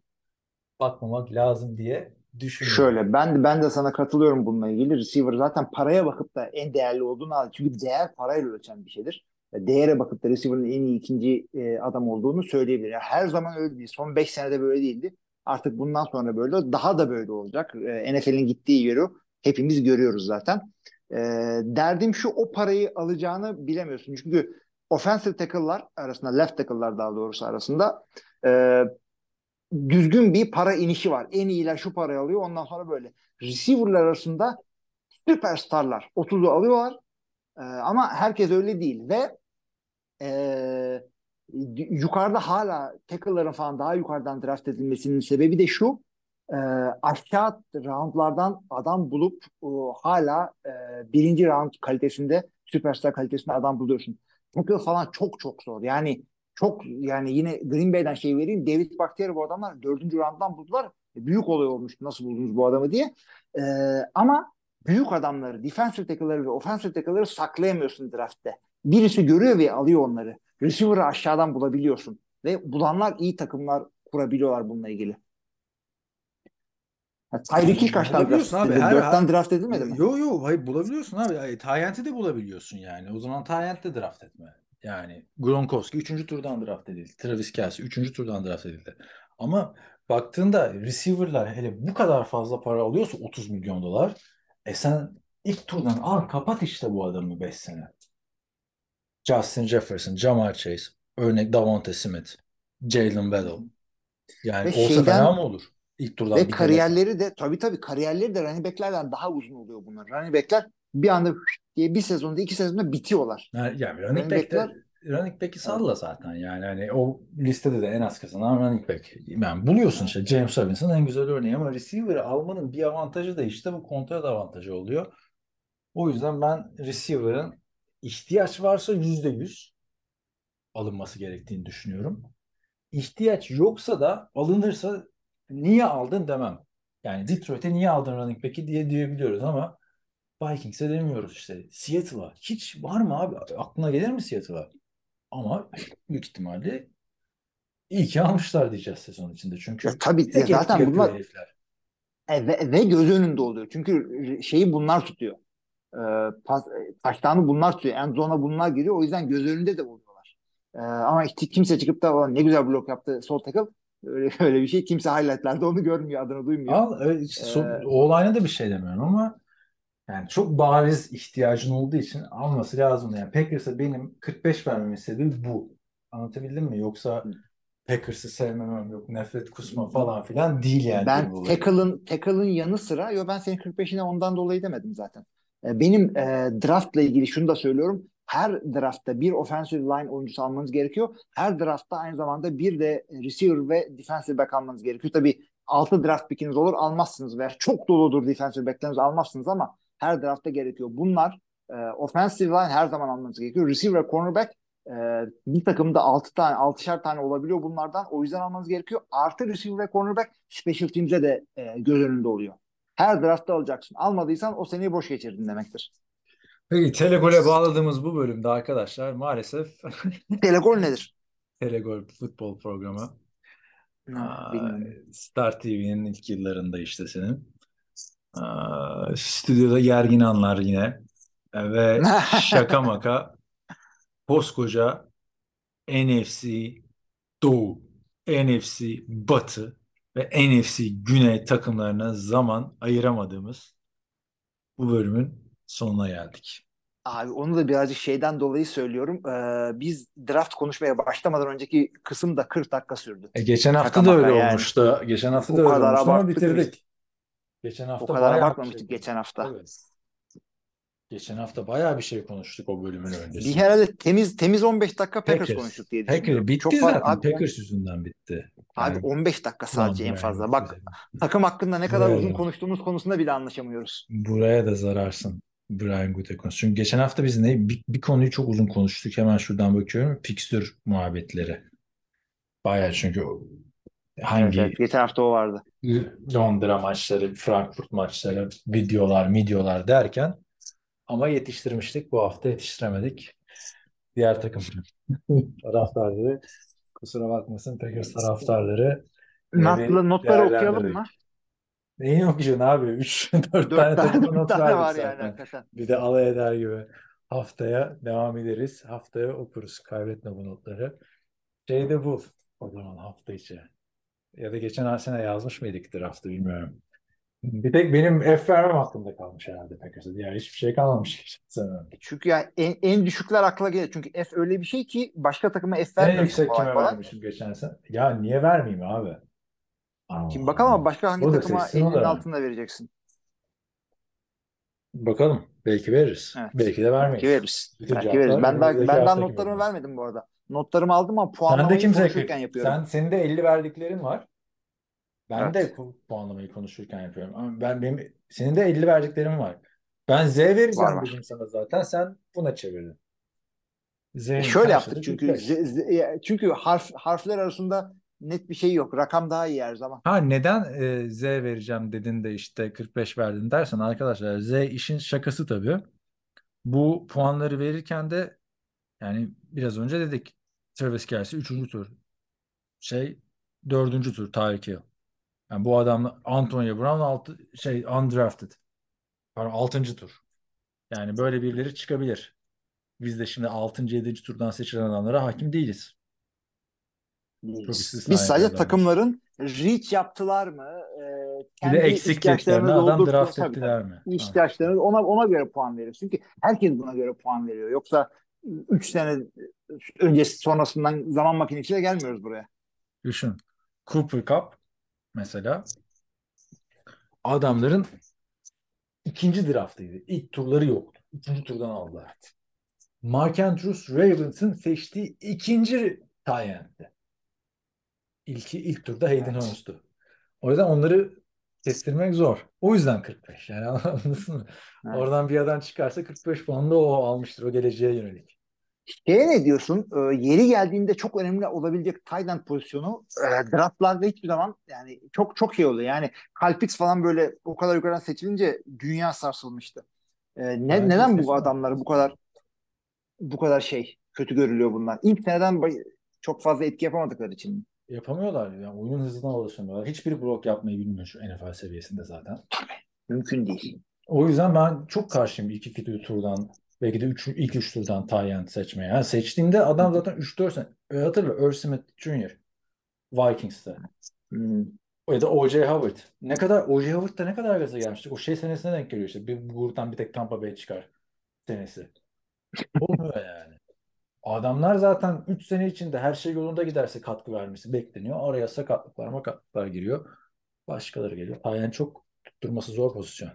bakmamak lazım diye düşünüyorum. Şöyle ben ben de sana katılıyorum bununla ilgili. Receiver zaten paraya bakıp da en değerli olduğunu al. Çünkü değer parayla ölçen bir şeydir. Değere bakıp da receiver'ın en iyi ikinci e, adam olduğunu söyleyebilir. Yani her zaman öyle değil. Son 5 senede böyle değildi. Artık bundan sonra böyle daha da böyle olacak. E, NFL'in gittiği yeri hepimiz görüyoruz zaten. E, derdim şu o parayı alacağını bilemiyorsun. Çünkü offensive tackle'lar arasında left tackle'lar daha doğrusu arasında e, düzgün bir para inişi var. En iyiler şu parayı alıyor. Ondan sonra böyle. Receiver'lar arasında süperstarlar 30'u alıyorlar. Ee, ama herkes öyle değil ve e, yukarıda hala tackle'ların falan daha yukarıdan draft edilmesinin sebebi de şu. E, aşağı roundlardan adam bulup o, hala e, birinci round kalitesinde süperstar kalitesinde adam buluyorsun. Tackle falan çok çok zor. Yani çok yani yine Green Bay'den şey vereyim. David Bakhtiari bu adamlar dördüncü rounddan buldular. E, Büyük olay olmuştu nasıl buldunuz bu adamı diye. E, ama büyük adamları, defensive tackle'ları ve offensive tackle'ları saklayamıyorsun draftte. Birisi görüyor ve alıyor onları. Receiver'ı aşağıdan bulabiliyorsun. Ve bulanlar iyi takımlar kurabiliyorlar bununla ilgili. Tyreek Hill kaçtan draft Bulabiliyorsun abi. edildi? Her- Dörtten draft edilmedi mi? Yo yo hayır bulabiliyorsun abi. Tayyent'i de bulabiliyorsun yani. O zaman Tayyent'te draft etme. Yani Gronkowski 3. turdan draft edildi. Travis Kelce 3. turdan draft edildi. Ama baktığında receiver'lar hele bu kadar fazla para alıyorsa 30 milyon dolar e sen ilk turdan al kapat işte bu adamı 5 sene. Justin Jefferson, Jamar Chase, örnek Davante Smith, Jalen Waddle. Yani Ve olsa şeyden- fena mı olur? İlk turdan Ve kariyerleri de tabii tabii kariyerleri de running back'lerden daha uzun oluyor bunlar. Running back'ler bir anda diye bir sezonda iki sezonda bitiyorlar. Yani, yani running Running back'ler- running back'i salla zaten yani hani o listede de en az kazanan running back. Yani buluyorsun işte James Robinson en güzel örneği ama receiver'ı almanın bir avantajı da işte bu kontrat avantajı oluyor. O yüzden ben receiver'ın ihtiyaç varsa yüzde yüz alınması gerektiğini düşünüyorum. İhtiyaç yoksa da alınırsa niye aldın demem. Yani Detroit'e niye aldın running back'i diye diyebiliyoruz ama Vikings'e demiyoruz işte. Seattle'a. Hiç var mı abi? Aklına gelir mi Seattle'a? Ama büyük ihtimalle iyi ki almışlar diyeceğiz sezon içinde. Çünkü Ya tabii ya zaten bunlar herifler. E, ve, ve göz önünde oluyor. Çünkü şeyi bunlar tutuyor. Ee, pas, taştanı bunlar tutuyor. End zone'a bunlar giriyor. O yüzden göz önünde de oluyorlar. Ee, ama işte kimse çıkıp da "Ulan ne güzel blok yaptı sol tackle. Öyle, öyle bir şey. Kimse highlightlarda onu görmüyor. Adını duymuyor. Al, işte so- Ee, o olayına da bir şey demiyorum ama yani çok bariz ihtiyacın olduğu için alması lazım. Yani Packers'a benim 45 vermem istediğim bu. Anlatabildim mi? Yoksa Packers'ı sevmemem yok nefret kusma falan filan değil yani. Ben tackle'ın tackle'ın yanı sıra yo ben senin 45'ine ondan dolayı demedim zaten. E, Benim e, draftla ilgili şunu da söylüyorum. Her draftta bir offensive line oyuncusu almanız gerekiyor. Her draftta aynı zamanda bir de receiver ve defensive back almanız gerekiyor. Tabii 6 draft pickiniz olur almazsınız veya çok doludur defensive backleriniz almazsınız ama her draftta gerekiyor. Bunlar e, offensive line her zaman almanız gerekiyor. Receiver, cornerback e, bir takımda 6 tane, 6'şer tane olabiliyor bunlardan. O yüzden almanız gerekiyor. Artı receiver ve cornerback special teams'e de e, göz önünde oluyor. Her draftta alacaksın. Almadıysan o seneyi boş geçirdin demektir. Peki Telegol'e bağladığımız bu bölümde arkadaşlar maalesef Telegol nedir? Telegol futbol programı Aa. Star TV'nin ilk yıllarında işte senin. Aa, stüdyoda gergin anlar yine. E, Ve şaka maka koskoca NFC Doğu, NFC Batı ve NFC Güney takımlarına zaman ayıramadığımız bu bölümün sonuna geldik. Abi onu da birazcık şeyden dolayı söylüyorum. Ee, biz draft konuşmaya başlamadan önceki kısım da 40 dakika sürdü. E, geçen hafta Şaka da öyle yani. olmuştu. Geçen hafta O da öyle kadar olmuştu ama bitirdik. Geçen O hafta kadar bayağı bir abartmamıştık şey geçen hafta. Evet. Geçen hafta bayağı bir şey konuştuk o bölümün Bir öncesinde. herhalde temiz temiz 15 dakika Packers, Packers. konuştuk diye Packers düşünüyorum. bitti Çok zaten. abi, Packers yüzünden bitti. abi Yani 15 dakika sadece en fazla. Bak takım hakkında ne kadar Buraya uzun da- konuştuğumuz konusunda bile anlaşamıyoruz. Buraya da zararsın Brian Gutekunst. Çünkü geçen hafta biz ne bir, bir konuyu çok uzun konuştuk. Hemen şuradan bakıyorum. Fixture muhabbetleri. Bayağı çünkü hangi Evet, evet. Geçen hafta o vardı. Londra maçları, Frankfurt maçları, videolar, videolar derken ama yetiştirmiştik. Bu hafta yetiştiremedik. Diğer takım taraftarları kusura bakmasın Packers taraftarları Notla, notları okuyalım mı? Neyin okuyacaksın abi? 3 4 Dört tane takıma not tane verdik var yani zaten. hakikaten. Bir de alay eder gibi. Haftaya devam ederiz. Haftaya okuruz. Kaybetme bu notları. Şey de bu. O zaman hafta içi. Ya da geçen sene yazmış mıydık draftı bilmiyorum. Bir tek benim F vermem aklımda kalmış herhalde Packers'a. Diğer hiçbir şey kalmamış geçen sene. Çünkü yani en, en düşükler akla gelir. Çünkü F öyle bir şey ki başka takıma F En vermiyorsun yüksek kime vermişim geçen sene? Ya niye vermeyeyim abi? Şimdi bakalım ama başka hangi O da takıma seçsin, o 50'nin da. altında vereceksin? Bakalım. Belki veririz. Evet. Belki de vermeyiz. Belki veririz. Bütün Belki cevaplar veririz. Ben daha, önümüzdeki ben daha notlarımı oluyor. vermedim bu arada. Notlarımı aldım ama Sen de puanlamayı kimse konuşurken yapıyorum. Sen senin de 50 verdiklerin var. Ben Evet. de pu- puanlamayı konuşurken yapıyorum. Ama ben benim senin de 50 verdiklerin var. Ben Z vereceğim Var, var. dedim sana zaten. Sen buna çevirdin. Z'nin E şöyle karşılığı yaptık çünkü 45. z- z- ya- çünkü harf harfler arasında net bir şey yok. Rakam daha iyi her zaman. Ha neden e, Z vereceğim dedin de işte 45 verdin dersen arkadaşlar Z işin şakası tabii. Bu puanları verirken de yani biraz önce dedik Travis Kelce 3. tur. Şey 4. tur Tyreek Hill. Yani bu adam Antonio Brown altı, şey undrafted. Pardon 6. tur. Yani böyle birileri çıkabilir. Biz de şimdi 6. 7. turdan seçilen adamlara hakim değiliz. İstisnai Biz sadece adamlar. takımların reach yaptılar mı? E, Bir de kendi eksikliklerini adam draft ettiler mi? İhtiyaçlarını ona ona göre puan veriyor. Çünkü herkes buna göre puan veriyor. Yoksa 3 sene öncesi sonrasından zaman makinesiyle gelmiyoruz buraya. Düşün. Cooper Cup mesela adamların ikinci draftıydı. İlk turları yoktu. Üçüncü turdan aldılar. Mark Andrews Ravens'ın seçtiği ikinci tayendi. İlki ilk turda Hayden Evet. Hurst'tu. O yüzden onları kestirmek zor. O yüzden 45. Yani anladın mı? Evet. Oradan bir adam çıkarsa 45 puan da o almıştır. O geleceğe yönelik. Şeye ne diyorsun? Ee, yeri geldiğinde çok önemli olabilecek tight end pozisyonu e, draftlarda hiçbir zaman yani çok çok iyi oluyor. Yani Pitts falan böyle o kadar yukarıdan seçilince dünya sarsılmıştı. Ee, ne, Bence neden bu adamları bu kadar bu kadar şey kötü görülüyor bunlar? İlk seneden çok fazla etki yapamadıkları için. Yapamıyorlar. Yani oyunun hızına alışamıyorlar. Hiçbiri blok yapmayı bilmiyor şu NFL seviyesinde zaten. Mümkün değil. O yüzden ben çok karşıyım ilk iki turdan belki de üç, ilk üç turdan Tayland seçmeye. Yani seçtiğimde adam zaten 3-4 sene. E, hatırla Irv Smith Jr. Vikings'te. Hmm. Ya da O.J. Howard. Ne kadar O.J. Howard'da ne kadar gaza gelmiştik. O şey senesine denk geliyor işte. Bir gruptan bir tek Tampa Bay çıkar senesi. Olmuyor yani. Adamlar zaten 3 sene içinde her şey yolunda giderse katkı vermesi bekleniyor. Araya sakatlıklar makatlıklar giriyor. Başkaları geliyor. Yani çok tutturması zor pozisyon.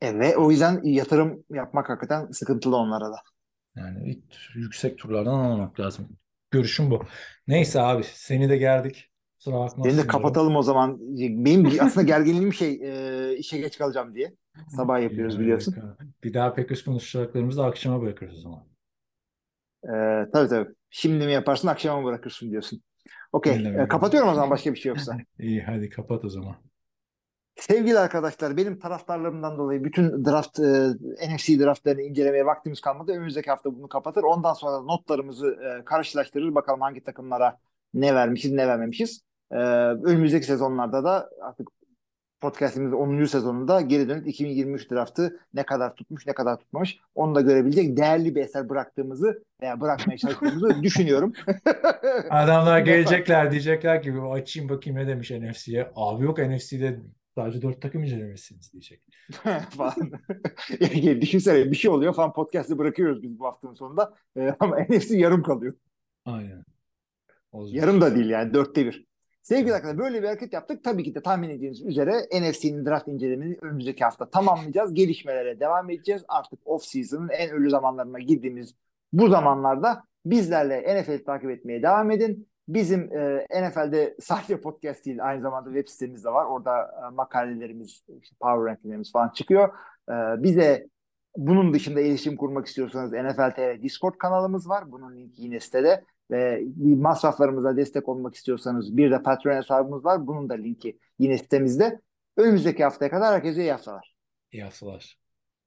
E, ve o yüzden yatırım yapmak hakikaten sıkıntılı onlara da. Yani ilk yüksek turlardan almak lazım. Görüşüm bu. Neyse abi seni de gerdik. Kusura Beni bakmazsın. de kapatalım o zaman. Benim aslında gerginliğim şey e, işe geç kalacağım diye. Sabah yapıyoruz biliyorsun. Bir daha Packers konuşacaklarımızı akşama bırakırız o zaman. E, tabii tabii. Şimdi mi yaparsın akşama mı bırakırsın diyorsun. Okey. E, öyle. kapatıyorum o zaman başka bir şey yoksa. İyi hadi kapat o zaman. Sevgili arkadaşlar benim taraftarlarımdan dolayı bütün draft e, NFC draftlarını incelemeye vaktimiz kalmadı. Önümüzdeki hafta bunu kapatır. Ondan sonra notlarımızı e, karşılaştırır. Bakalım hangi takımlara ne vermişiz ne vermemişiz. E, önümüzdeki sezonlarda da artık podcastimizin 10. sezonunda geri dönüp 2023 draftı ne kadar tutmuş ne kadar tutmamış onu da görebilecek değerli bir eser bıraktığımızı veya bırakmaya çalıştığımızı düşünüyorum. Adamlar gelecekler diyecekler ki açayım bakayım ne demiş NFC'ye. Abi yok NFC'de sadece dört takım incelemesiniz diyecek. falan. Yani Düşünsene bir şey oluyor falan podcast'ı bırakıyoruz biz bu haftanın sonunda. E, ama NFC yarım kalıyor. Aynen. Olacak. Yarım da değil yani dörtte bir. Sevgili arkadaşlar böyle bir hareket yaptık. Tabii ki de tahmin ettiğiniz üzere NFC'nin draft incelemesini önümüzdeki hafta tamamlayacağız. Gelişmelere devam edeceğiz. Artık off-season'ın en ölü zamanlarına girdiğimiz bu zamanlarda bizlerle NFL takip etmeye devam edin. Bizim e, NFL'de sadece podcast değil aynı zamanda web sitemiz de var. Orada e, makalelerimiz, işte power rankinglerimiz falan çıkıyor. E, bize bunun dışında iletişim kurmak istiyorsanız NFL TV Discord kanalımız var. Bunun linki yine sitede. Ve masraflarımıza destek olmak istiyorsanız bir de Patreon hesabımız var. Bunun da linki yine sitemizde. Önümüzdeki haftaya kadar herkese iyi haftalar. İyi haftalar.